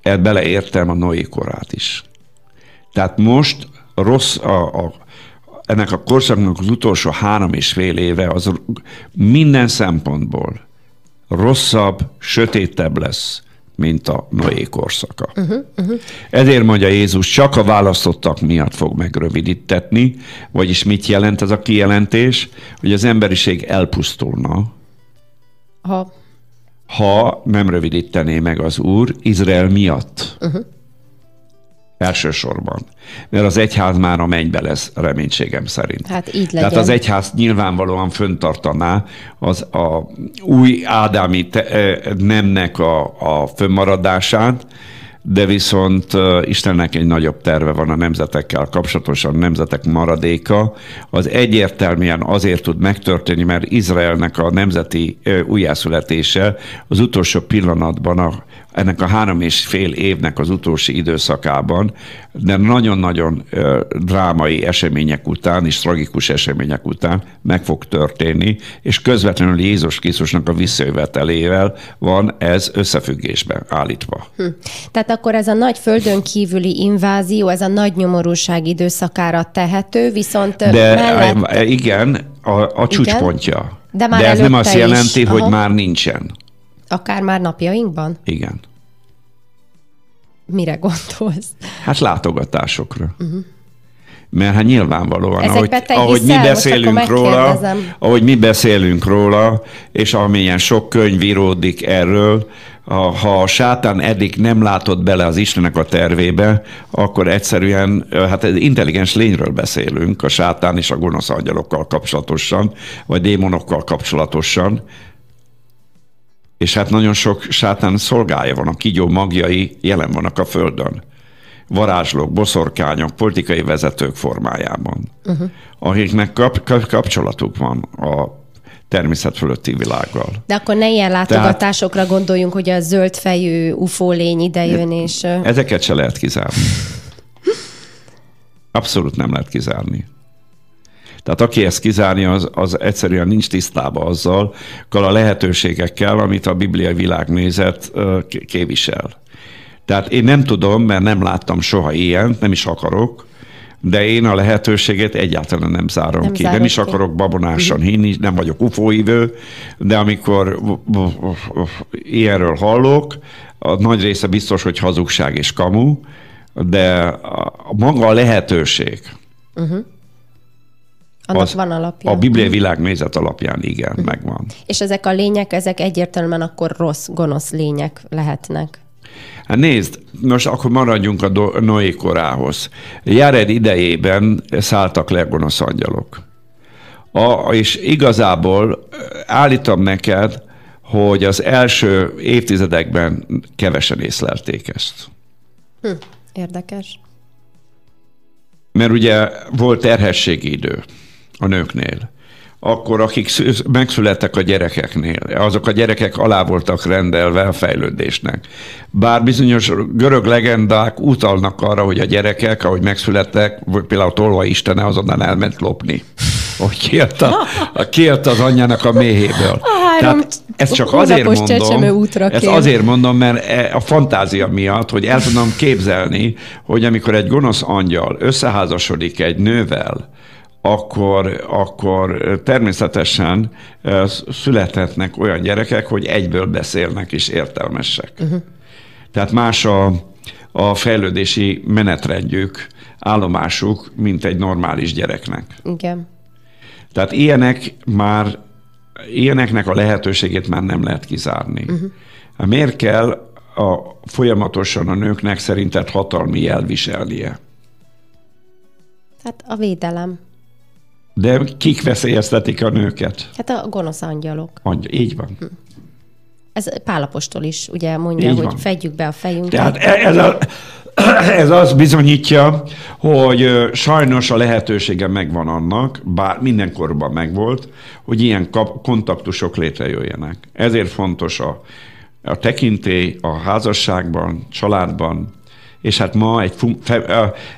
Ezt beleértem a Noé korát is. Tehát most rossz a, a, ennek a korszaknak az utolsó három és fél éve az minden szempontból rosszabb, sötétebb lesz, mint a Noé korszaka. Uh-huh, uh-huh. Ezért mondja Jézus, csak a választottak miatt fog megrövidítetni, vagyis mit jelent ez a kijelentés, hogy az emberiség elpusztulna, ha, ha nem rövidítené meg az Úr Izrael miatt. Uh-huh. Elsősorban. Mert az egyház már a mennybe lesz, reménységem szerint. Hát így legyen. Tehát az egyház nyilvánvalóan föntartaná az a új ádámi te, nemnek a, a fönnmaradását, de viszont Istennek egy nagyobb terve van a nemzetekkel kapcsolatosan, a nemzetek maradéka. Az egyértelműen azért tud megtörténni, mert Izraelnek a nemzeti újjászületése az utolsó pillanatban a ennek a három és fél évnek az utolsó időszakában, de nagyon-nagyon drámai események után és tragikus események után meg fog történni, és közvetlenül Jézus Krisztusnak a visszajövetelével van ez összefüggésben állítva. Hm. Tehát akkor ez a nagy földön kívüli invázió, ez a nagy nyomorúság időszakára tehető, viszont de mellett... igen, a, a csúcspontja. De, már de ez nem azt jelenti, is. hogy Aha. már nincsen. Akár már napjainkban? Igen. Mire gondolsz? Hát látogatásokra. Uh-huh. Mert hát nyilvánvalóan, ahogy, ahogy mi beszélünk róla, ahogy mi beszélünk róla, és amilyen sok könyv íródik erről, ha a sátán eddig nem látott bele az Istennek a tervébe, akkor egyszerűen, hát intelligens lényről beszélünk, a sátán és a gonosz angyalokkal kapcsolatosan, vagy démonokkal kapcsolatosan, és hát nagyon sok sátán szolgája van, a kígyó magjai jelen vannak a Földön. Varázslók, boszorkányok, politikai vezetők formájában, uh-huh. akiknek kap, kap, kapcsolatuk van a természet fölötti világgal. De akkor ne ilyen látogatásokra Tehát, gondoljunk, hogy a zöldfejű UFO lény idejön, és... Ezeket se lehet kizárni. Abszolút nem lehet kizárni. Tehát aki ezt kizárni, az, az egyszerűen nincs tisztában azzal, a lehetőségekkel, amit a bibliai világnézet képvisel. Tehát én nem tudom, mert nem láttam soha ilyen, nem is akarok, de én a lehetőséget egyáltalán nem zárom nem ki. Nem is ki. akarok babonásan uh-huh. hinni, nem vagyok ufóívő, de amikor ilyenről hallok, a nagy része biztos, hogy hazugság és kamu, de a maga a lehetőség, uh-huh. Annak az, van alapja. A Biblia világnézet alapján igen, uh-huh. megvan. És ezek a lények, ezek egyértelműen akkor rossz, gonosz lények lehetnek. Hát nézd, most akkor maradjunk a Noé korához. Jared idejében szálltak le gonosz angyalok. A, és igazából állítom neked, hogy az első évtizedekben kevesen észlelték ezt. Hm, érdekes. Mert ugye volt terhességi idő a nőknél akkor akik megszülettek a gyerekeknél, azok a gyerekek alá voltak rendelve a fejlődésnek. Bár bizonyos görög legendák utalnak arra, hogy a gyerekek, ahogy megszülettek, például Tolva Istene azonnal elment lopni. hogy kijött, a, a, kijött az anyjának a méhéből. A három Tehát ezt csak azért mondom, ezt kér. azért mondom, mert e- a fantázia miatt, hogy el tudom képzelni, hogy amikor egy gonosz angyal összeházasodik egy nővel, akkor, akkor természetesen eh, születhetnek olyan gyerekek, hogy egyből beszélnek és értelmesek. Uh-huh. Tehát más a, a fejlődési menetrendjük, állomásuk, mint egy normális gyereknek. Igen. Tehát ilyenek már, ilyeneknek a lehetőségét már nem lehet kizárni. Uh-huh. Miért kell a, folyamatosan a nőknek szerinted hatalmi jelviselnie? Hát a védelem. De kik veszélyeztetik a nőket? Hát a gonosz angyalok. Mondja, így van. Ez Pálapostól is ugye mondja, Így hogy van. fedjük be a fejünket. Tehát e- ez, a, ez azt bizonyítja, hogy sajnos a lehetősége megvan annak, bár mindenkorban megvolt, hogy ilyen kap, kontaktusok létrejöjjenek. Ezért fontos a, a tekintély a házasságban, családban, és hát ma egy,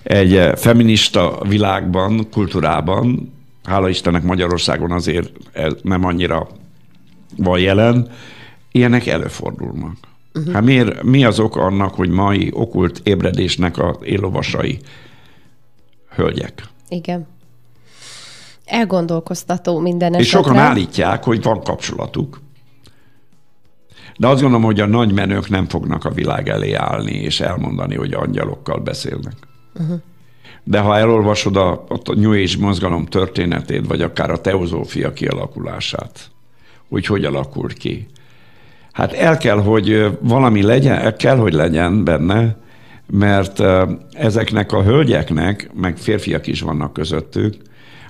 egy feminista világban, kultúrában, hála Istennek Magyarországon azért ez nem annyira van jelen, ilyenek előfordulnak. Uh-huh. Hát miért, mi az ok annak, hogy mai okult ébredésnek a élovasai hölgyek? Igen. Elgondolkoztató minden És esetre. sokan állítják, hogy van kapcsolatuk. De azt gondolom, hogy a nagy menők nem fognak a világ elé állni és elmondani, hogy angyalokkal beszélnek. Uh-huh. De ha elolvasod a, a New Age mozgalom történetét, vagy akár a teozófia kialakulását, hogy hogy alakult ki, Hát el kell, hogy valami legyen, kell, hogy legyen benne, mert ezeknek a hölgyeknek, meg férfiak is vannak közöttük,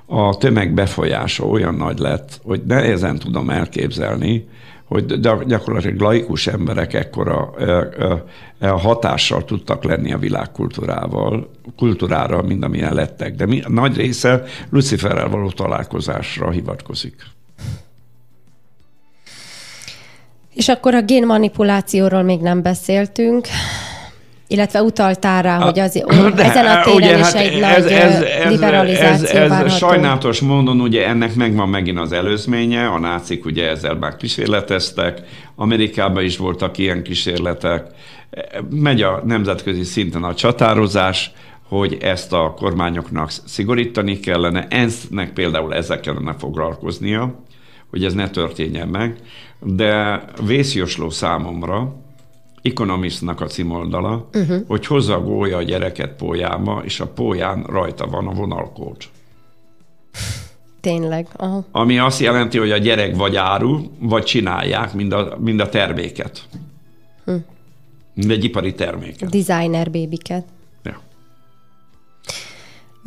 a tömeg befolyása olyan nagy lett, hogy nehezen tudom elképzelni, hogy gy- gyakorlatilag laikus emberek ekkora ö, ö, ö, hatással tudtak lenni a világkultúrával, kultúrára, mint amilyen lettek. De mi, nagy része Luciferrel való találkozásra hivatkozik. És akkor a génmanipulációról még nem beszéltünk, illetve utaltál rá, hogy az, De, ezen a téren ugye, is hát egy ez, nagy ez, ez, ez, liberalizáció ez, ez várható. sajnálatos módon ugye ennek megvan megint az előzménye, a nácik ugye ezzel már kísérleteztek, Amerikában is voltak ilyen kísérletek, megy a nemzetközi szinten a csatározás, hogy ezt a kormányoknak szigorítani kellene, ENSZ-nek például ezzel kellene foglalkoznia, hogy ez ne történjen meg, de vészjósló számomra, Economistnak a címoldala, uh-huh. hogy hozza a gyereket pólyába, és a pólyán rajta van a vonalkód. Tényleg. Aha. Ami azt jelenti, hogy a gyerek vagy áru, vagy csinálják mind a, mind a terméket. Hm. Mind egy ipari terméket. Designer bébiket.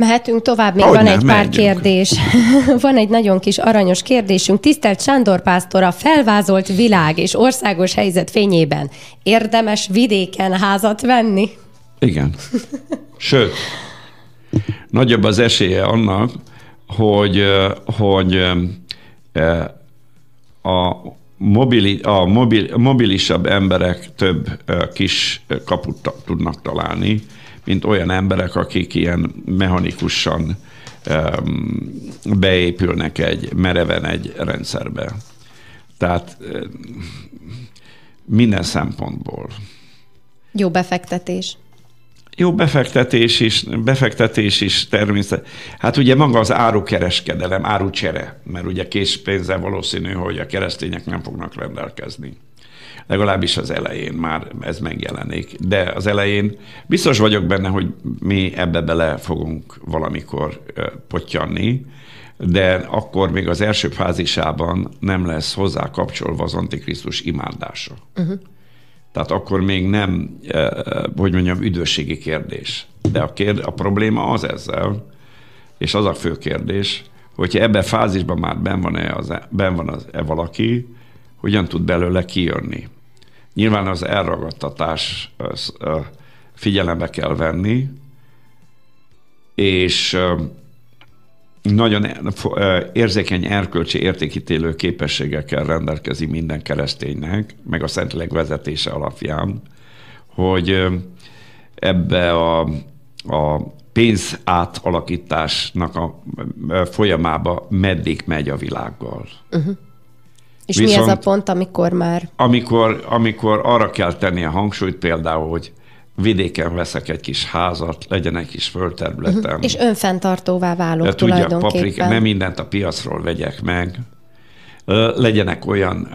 Mehetünk tovább, még Hogy van nem, egy pár menjünk. kérdés. van egy nagyon kis aranyos kérdésünk. Tisztelt Sándor Pásztor, a felvázolt világ és országos helyzet fényében érdemes vidéken házat venni? Igen. Sőt, nagyobb az esélye annak, hogy, hogy a, mobili, a mobil, mobilisabb emberek több kis kaput tudnak találni, mint olyan emberek, akik ilyen mechanikusan beépülnek egy, mereven egy rendszerbe. Tehát ö, minden szempontból. Jó befektetés. Jó befektetés is, befektetés is természet. Hát ugye maga az árukereskedelem, árucsere, mert ugye készpénzzel valószínű, hogy a keresztények nem fognak rendelkezni. Legalábbis az elején már ez megjelenik. De az elején biztos vagyok benne, hogy mi ebbe bele fogunk valamikor ö, pottyanni, de akkor még az első fázisában nem lesz hozzá kapcsolva az Antikrisztus imádása. Uh-huh. Tehát akkor még nem, hogy mondjam, üdvösségi kérdés. De a, kérd, a probléma az ezzel, és az a fő kérdés, hogyha ebben a fázisban már ben van-e, az, ben van az, e valaki, hogyan tud belőle kijönni. Nyilván az elragadtatás az, figyelembe kell venni, és nagyon érzékeny erkölcsi értékítélő képességekkel rendelkezik minden kereszténynek, meg a Szentlélek vezetése alapján, hogy ebbe a, a pénz átalakításnak a folyamába meddig megy a világgal. Uh-huh. És Viszont, mi ez a pont, amikor már... Amikor, amikor arra kell tenni a hangsúlyt például, hogy vidéken veszek egy kis házat, legyen egy kis földterületem. Uh-huh. És önfenntartóvá válok De tudja, tulajdonképpen. Paprika, nem mindent a piacról vegyek meg. Legyenek olyan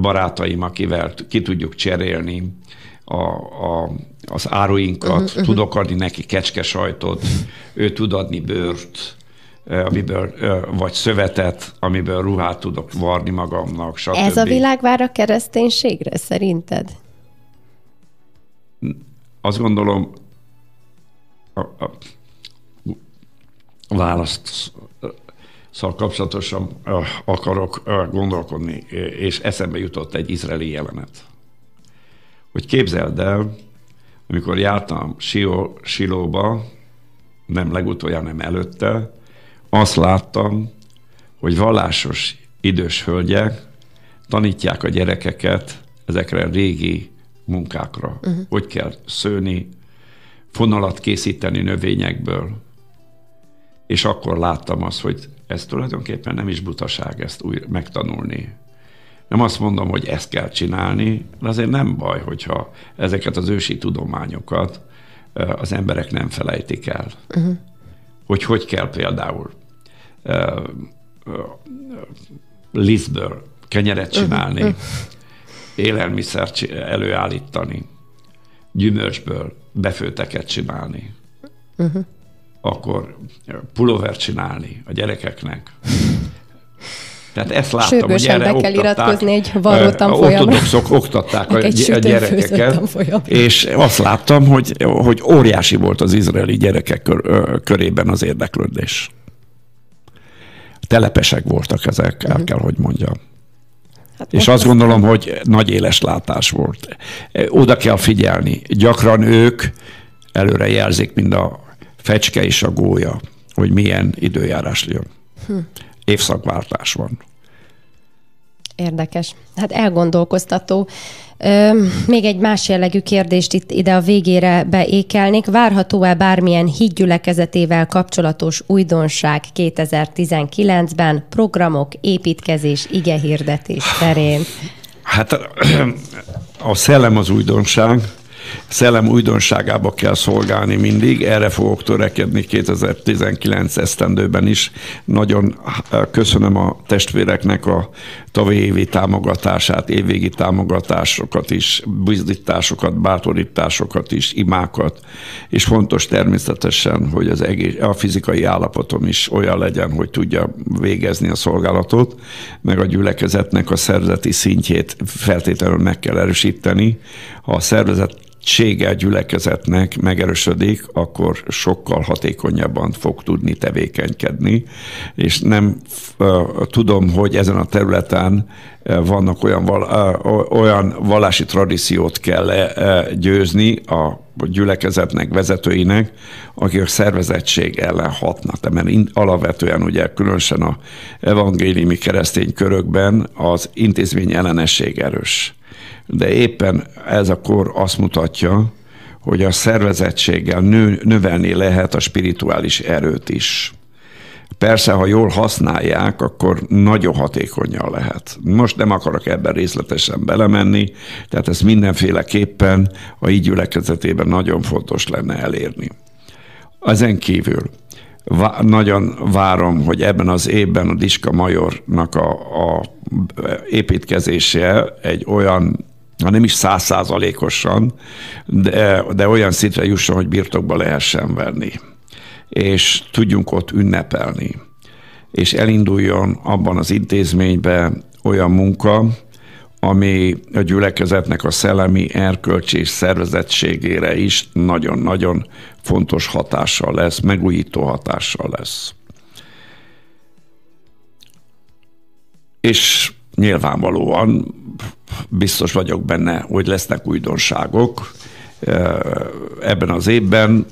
barátaim, akivel ki tudjuk cserélni a, a, az áruinkat, uh-huh, uh-huh. tudok adni neki kecske sajtot, ő tud adni bőrt, amiből, vagy szövetet, amiből ruhát tudok varni magamnak, stb. Ez a világ vár a kereszténységre, szerinted? Azt gondolom, a, a választ szóval kapcsolatosan akarok gondolkodni, és eszembe jutott egy izraeli jelenet. Hogy képzeld el, amikor jártam Silóba, nem legutoljára, nem előtte, azt láttam, hogy vallásos idős hölgyek tanítják a gyerekeket ezekre a régi munkákra. Uh-huh. Hogy kell szőni, fonalat készíteni növényekből. És akkor láttam azt, hogy ez tulajdonképpen nem is butaság ezt újra megtanulni. Nem azt mondom, hogy ezt kell csinálni, de azért nem baj, hogyha ezeket az ősi tudományokat az emberek nem felejtik el. Uh-huh. Hogy hogy kell például lisztből kenyeret csinálni, uh-huh élelmiszert előállítani, gyümölcsből befőteket csinálni, uh-huh. akkor pulóvert csinálni a gyerekeknek. Tehát ezt láttam, Sürgősen hogy erre be kell iratkozni egy varró tanfolyamra. Ortodoxok oktatták a, a gyerekeket, és azt láttam, hogy, hogy óriási volt az izraeli gyerekek kör, körében az érdeklődés. Telepesek voltak ezek, el mhm. kell, hogy mondjam. Hát és azt gondolom, hogy nagy éles látás volt. Oda kell figyelni. Gyakran ők előre jelzik, mind a fecske és a gólya, hogy milyen időjárás jön. Hm. Évszakváltás van. Érdekes. Hát elgondolkoztató. Még egy más jellegű kérdést itt ide a végére beékelnék. Várható-e bármilyen hídgyülekezetével kapcsolatos újdonság 2019-ben programok, építkezés, igehirdetés terén? Hát a szellem az újdonság, szellem újdonságába kell szolgálni mindig, erre fogok törekedni 2019 esztendőben is. Nagyon köszönöm a testvéreknek a tavalyi évi támogatását, évvégi támogatásokat is, bizdításokat, bátorításokat is, imákat, és fontos természetesen, hogy az egész, a fizikai állapotom is olyan legyen, hogy tudja végezni a szolgálatot, meg a gyülekezetnek a szervezeti szintjét feltétlenül meg kell erősíteni. Ha szervezet egysége gyülekezetnek megerősödik, akkor sokkal hatékonyabban fog tudni tevékenykedni, és nem tudom, hogy ezen a területen vannak olyan, olyan vallási tradíciót kell győzni a gyülekezetnek, vezetőinek, akik a szervezettség ellen hatnak. De mert alapvetően ugye különösen a evangéliumi keresztény körökben az intézmény ellenesség erős de éppen ez a kor azt mutatja, hogy a szervezettséggel nő, növelni lehet a spirituális erőt is. Persze, ha jól használják, akkor nagyon hatékonyan lehet. Most nem akarok ebben részletesen belemenni, tehát ez mindenféleképpen a így gyülekezetében nagyon fontos lenne elérni. Ezen kívül vá- nagyon várom, hogy ebben az évben a Diska Majornak a, a építkezése egy olyan ha nem is százszázalékosan, de, de olyan szintre jusson, hogy birtokba lehessen venni, és tudjunk ott ünnepelni, és elinduljon abban az intézményben olyan munka, ami a gyülekezetnek a szellemi erkölcsi és szervezettségére is nagyon-nagyon fontos hatással lesz, megújító hatással lesz. És nyilvánvalóan biztos vagyok benne, hogy lesznek újdonságok ebben az évben.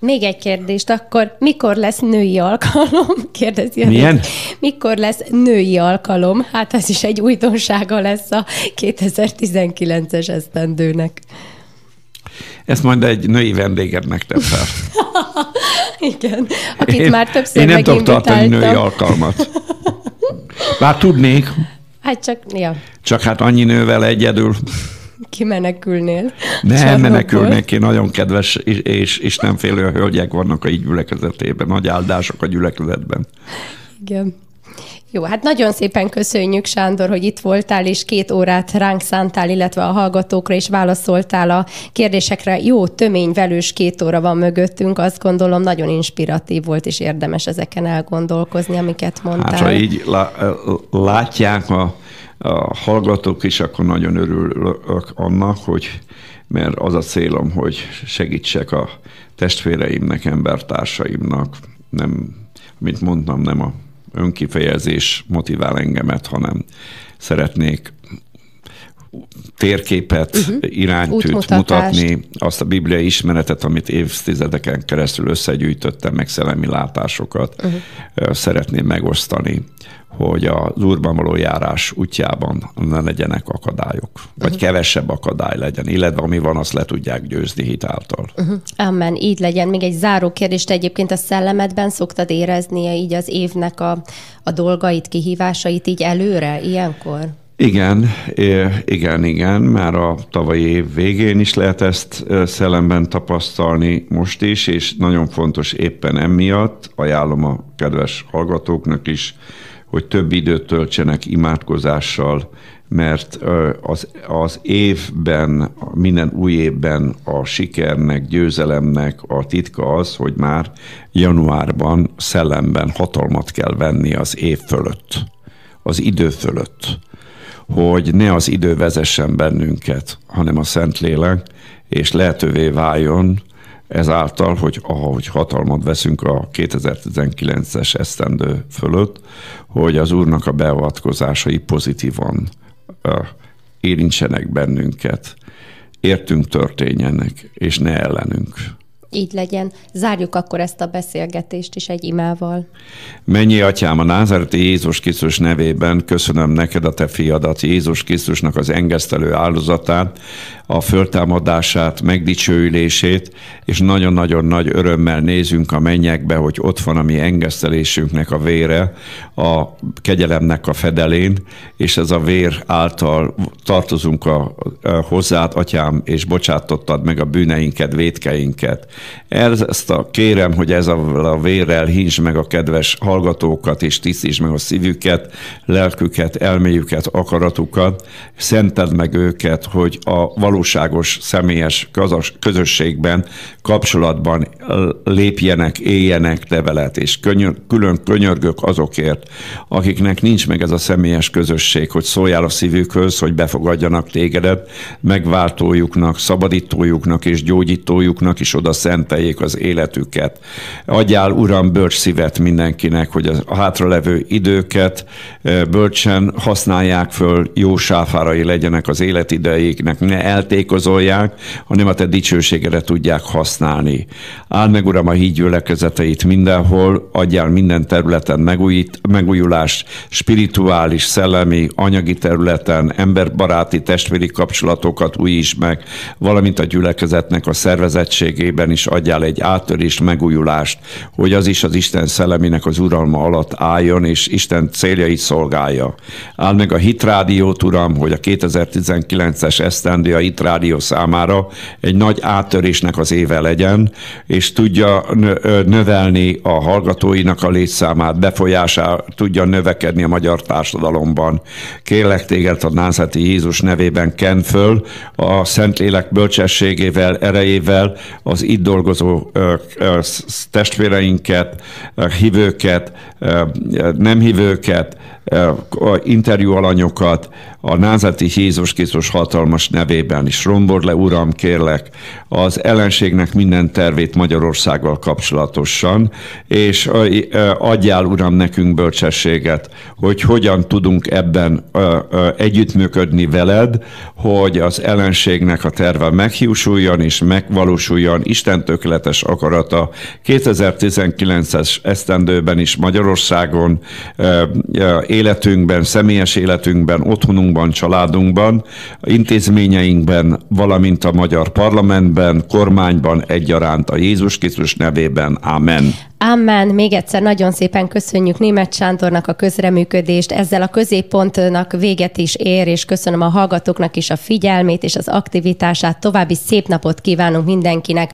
Még egy kérdést, akkor mikor lesz női alkalom? Kérdezi. Milyen? Mikor lesz női alkalom? Hát ez is egy újdonsága lesz a 2019-es esztendőnek. Ezt majd egy női vendégednek tett fel. Igen, akit én, már többször Én nem tudok tartani női alkalmat. Bár tudnék. Hát csak, ja. Csak hát annyi nővel egyedül. Kimenekülnél. Nem menekülnék, én nagyon kedves és, és, és nem félő hölgyek vannak a így gyülekezetében. Nagy áldások a gyülekezetben. Igen. Jó, hát nagyon szépen köszönjük, Sándor, hogy itt voltál, és két órát ránk szántál, illetve a hallgatókra is válaszoltál a kérdésekre. Jó, tömény, velős két óra van mögöttünk, azt gondolom nagyon inspiratív volt, és érdemes ezeken elgondolkozni, amiket mondtál. Hát, ha így látják a, a hallgatók is, akkor nagyon örülök annak, hogy mert az a célom, hogy segítsek a testvéreimnek, embertársaimnak, nem, mint mondtam, nem a önkifejezés motivál engemet, hanem szeretnék térképet, uh-huh. iránytűt mutatni, azt a bibliai ismeretet, amit évtizedeken keresztül összegyűjtöttem, meg szellemi látásokat uh-huh. szeretném megosztani hogy az úrban való járás útjában ne legyenek akadályok, vagy uh-huh. kevesebb akadály legyen, illetve ami van, azt le tudják győzni hitáltal. Uh-huh. Amen, így legyen. Még egy záró kérdést egyébként a szellemedben szoktad érezni így az évnek a, a dolgait, kihívásait így előre, ilyenkor? Igen, igen, igen, már a tavalyi év végén is lehet ezt szellemben tapasztalni most is, és nagyon fontos éppen emiatt, ajánlom a kedves hallgatóknak is, hogy több időt töltsenek imádkozással, mert az, az évben, minden új évben a sikernek, győzelemnek a titka az, hogy már januárban szellemben hatalmat kell venni az év fölött, az idő fölött, hogy ne az idő vezessen bennünket, hanem a Szentlélek, és lehetővé váljon, ezáltal, hogy ahogy hatalmat veszünk a 2019-es esztendő fölött, hogy az Úrnak a beavatkozásai pozitívan érintsenek bennünket, értünk történjenek, és ne ellenünk. Így legyen. Zárjuk akkor ezt a beszélgetést is egy imával. Mennyi atyám, a názáreti Jézus Krisztus nevében köszönöm neked a te fiadat, Jézus Krisztusnak az engesztelő áldozatát, a föltámadását, megdicsőülését, és nagyon-nagyon nagy örömmel nézünk a mennyekbe, hogy ott van a mi engesztelésünknek a vére, a kegyelemnek a fedelén, és ez a vér által tartozunk a, a hozzád, atyám, és bocsátottad meg a bűneinket, vétkeinket. Ezt a kérem, hogy ez a, a vérrel hízs meg a kedves hallgatókat, és tisztíts meg a szívüket, lelküket, elméjüket, akaratukat, szented meg őket, hogy a való valóságos, személyes közösségben, kapcsolatban lépjenek, éljenek te veled, és könyör, külön könyörgök azokért, akiknek nincs meg ez a személyes közösség, hogy szóljál a szívükhöz, hogy befogadjanak tégedet, megváltójuknak, szabadítójuknak és gyógyítójuknak is oda szenteljék az életüket. Adjál, Uram, bölcs szívet mindenkinek, hogy a hátralevő időket bölcsen használják föl, jó sáfárai legyenek az életidejéknek, ne el eltékozolják, hanem a te dicsőségedre tudják használni. Áld meg, Uram, a híd gyülekezeteit mindenhol, adjál minden területen megújít, megújulást, spirituális, szellemi, anyagi területen, emberbaráti, testvéri kapcsolatokat újíts meg, valamint a gyülekezetnek a szervezettségében is adjál egy áttörést, megújulást, hogy az is az Isten szellemének az uralma alatt álljon, és Isten céljait szolgálja. Áld meg a hitrádiót, Uram, hogy a 2019-es esztendő a Rádió számára egy nagy áttörésnek az éve legyen, és tudja növelni a hallgatóinak a létszámát, befolyásá tudja növekedni a magyar társadalomban. Kérlek téged a Názeti Jézus nevében ken föl a Szentlélek bölcsességével, erejével az itt dolgozó testvéreinket, hívőket, nem hívőket, interjú alanyokat a názati Jézus Krisztus hatalmas nevében is. Rombor le, Uram, kérlek, az ellenségnek minden tervét Magyarországgal kapcsolatosan, és adjál, Uram, nekünk bölcsességet, hogy hogyan tudunk ebben együttműködni veled, hogy az ellenségnek a terve meghiúsuljon és megvalósuljon Isten tökéletes akarata 2019-es esztendőben is Magyarországon életünkben, személyes életünkben, otthonunkban, családunkban, intézményeinkben, valamint a magyar parlamentben, kormányban egyaránt a Jézus Krisztus nevében. Amen. Amen. Még egyszer nagyon szépen köszönjük Német Sándornak a közreműködést. Ezzel a középpontnak véget is ér, és köszönöm a hallgatóknak is a figyelmét és az aktivitását. További szép napot kívánunk mindenkinek.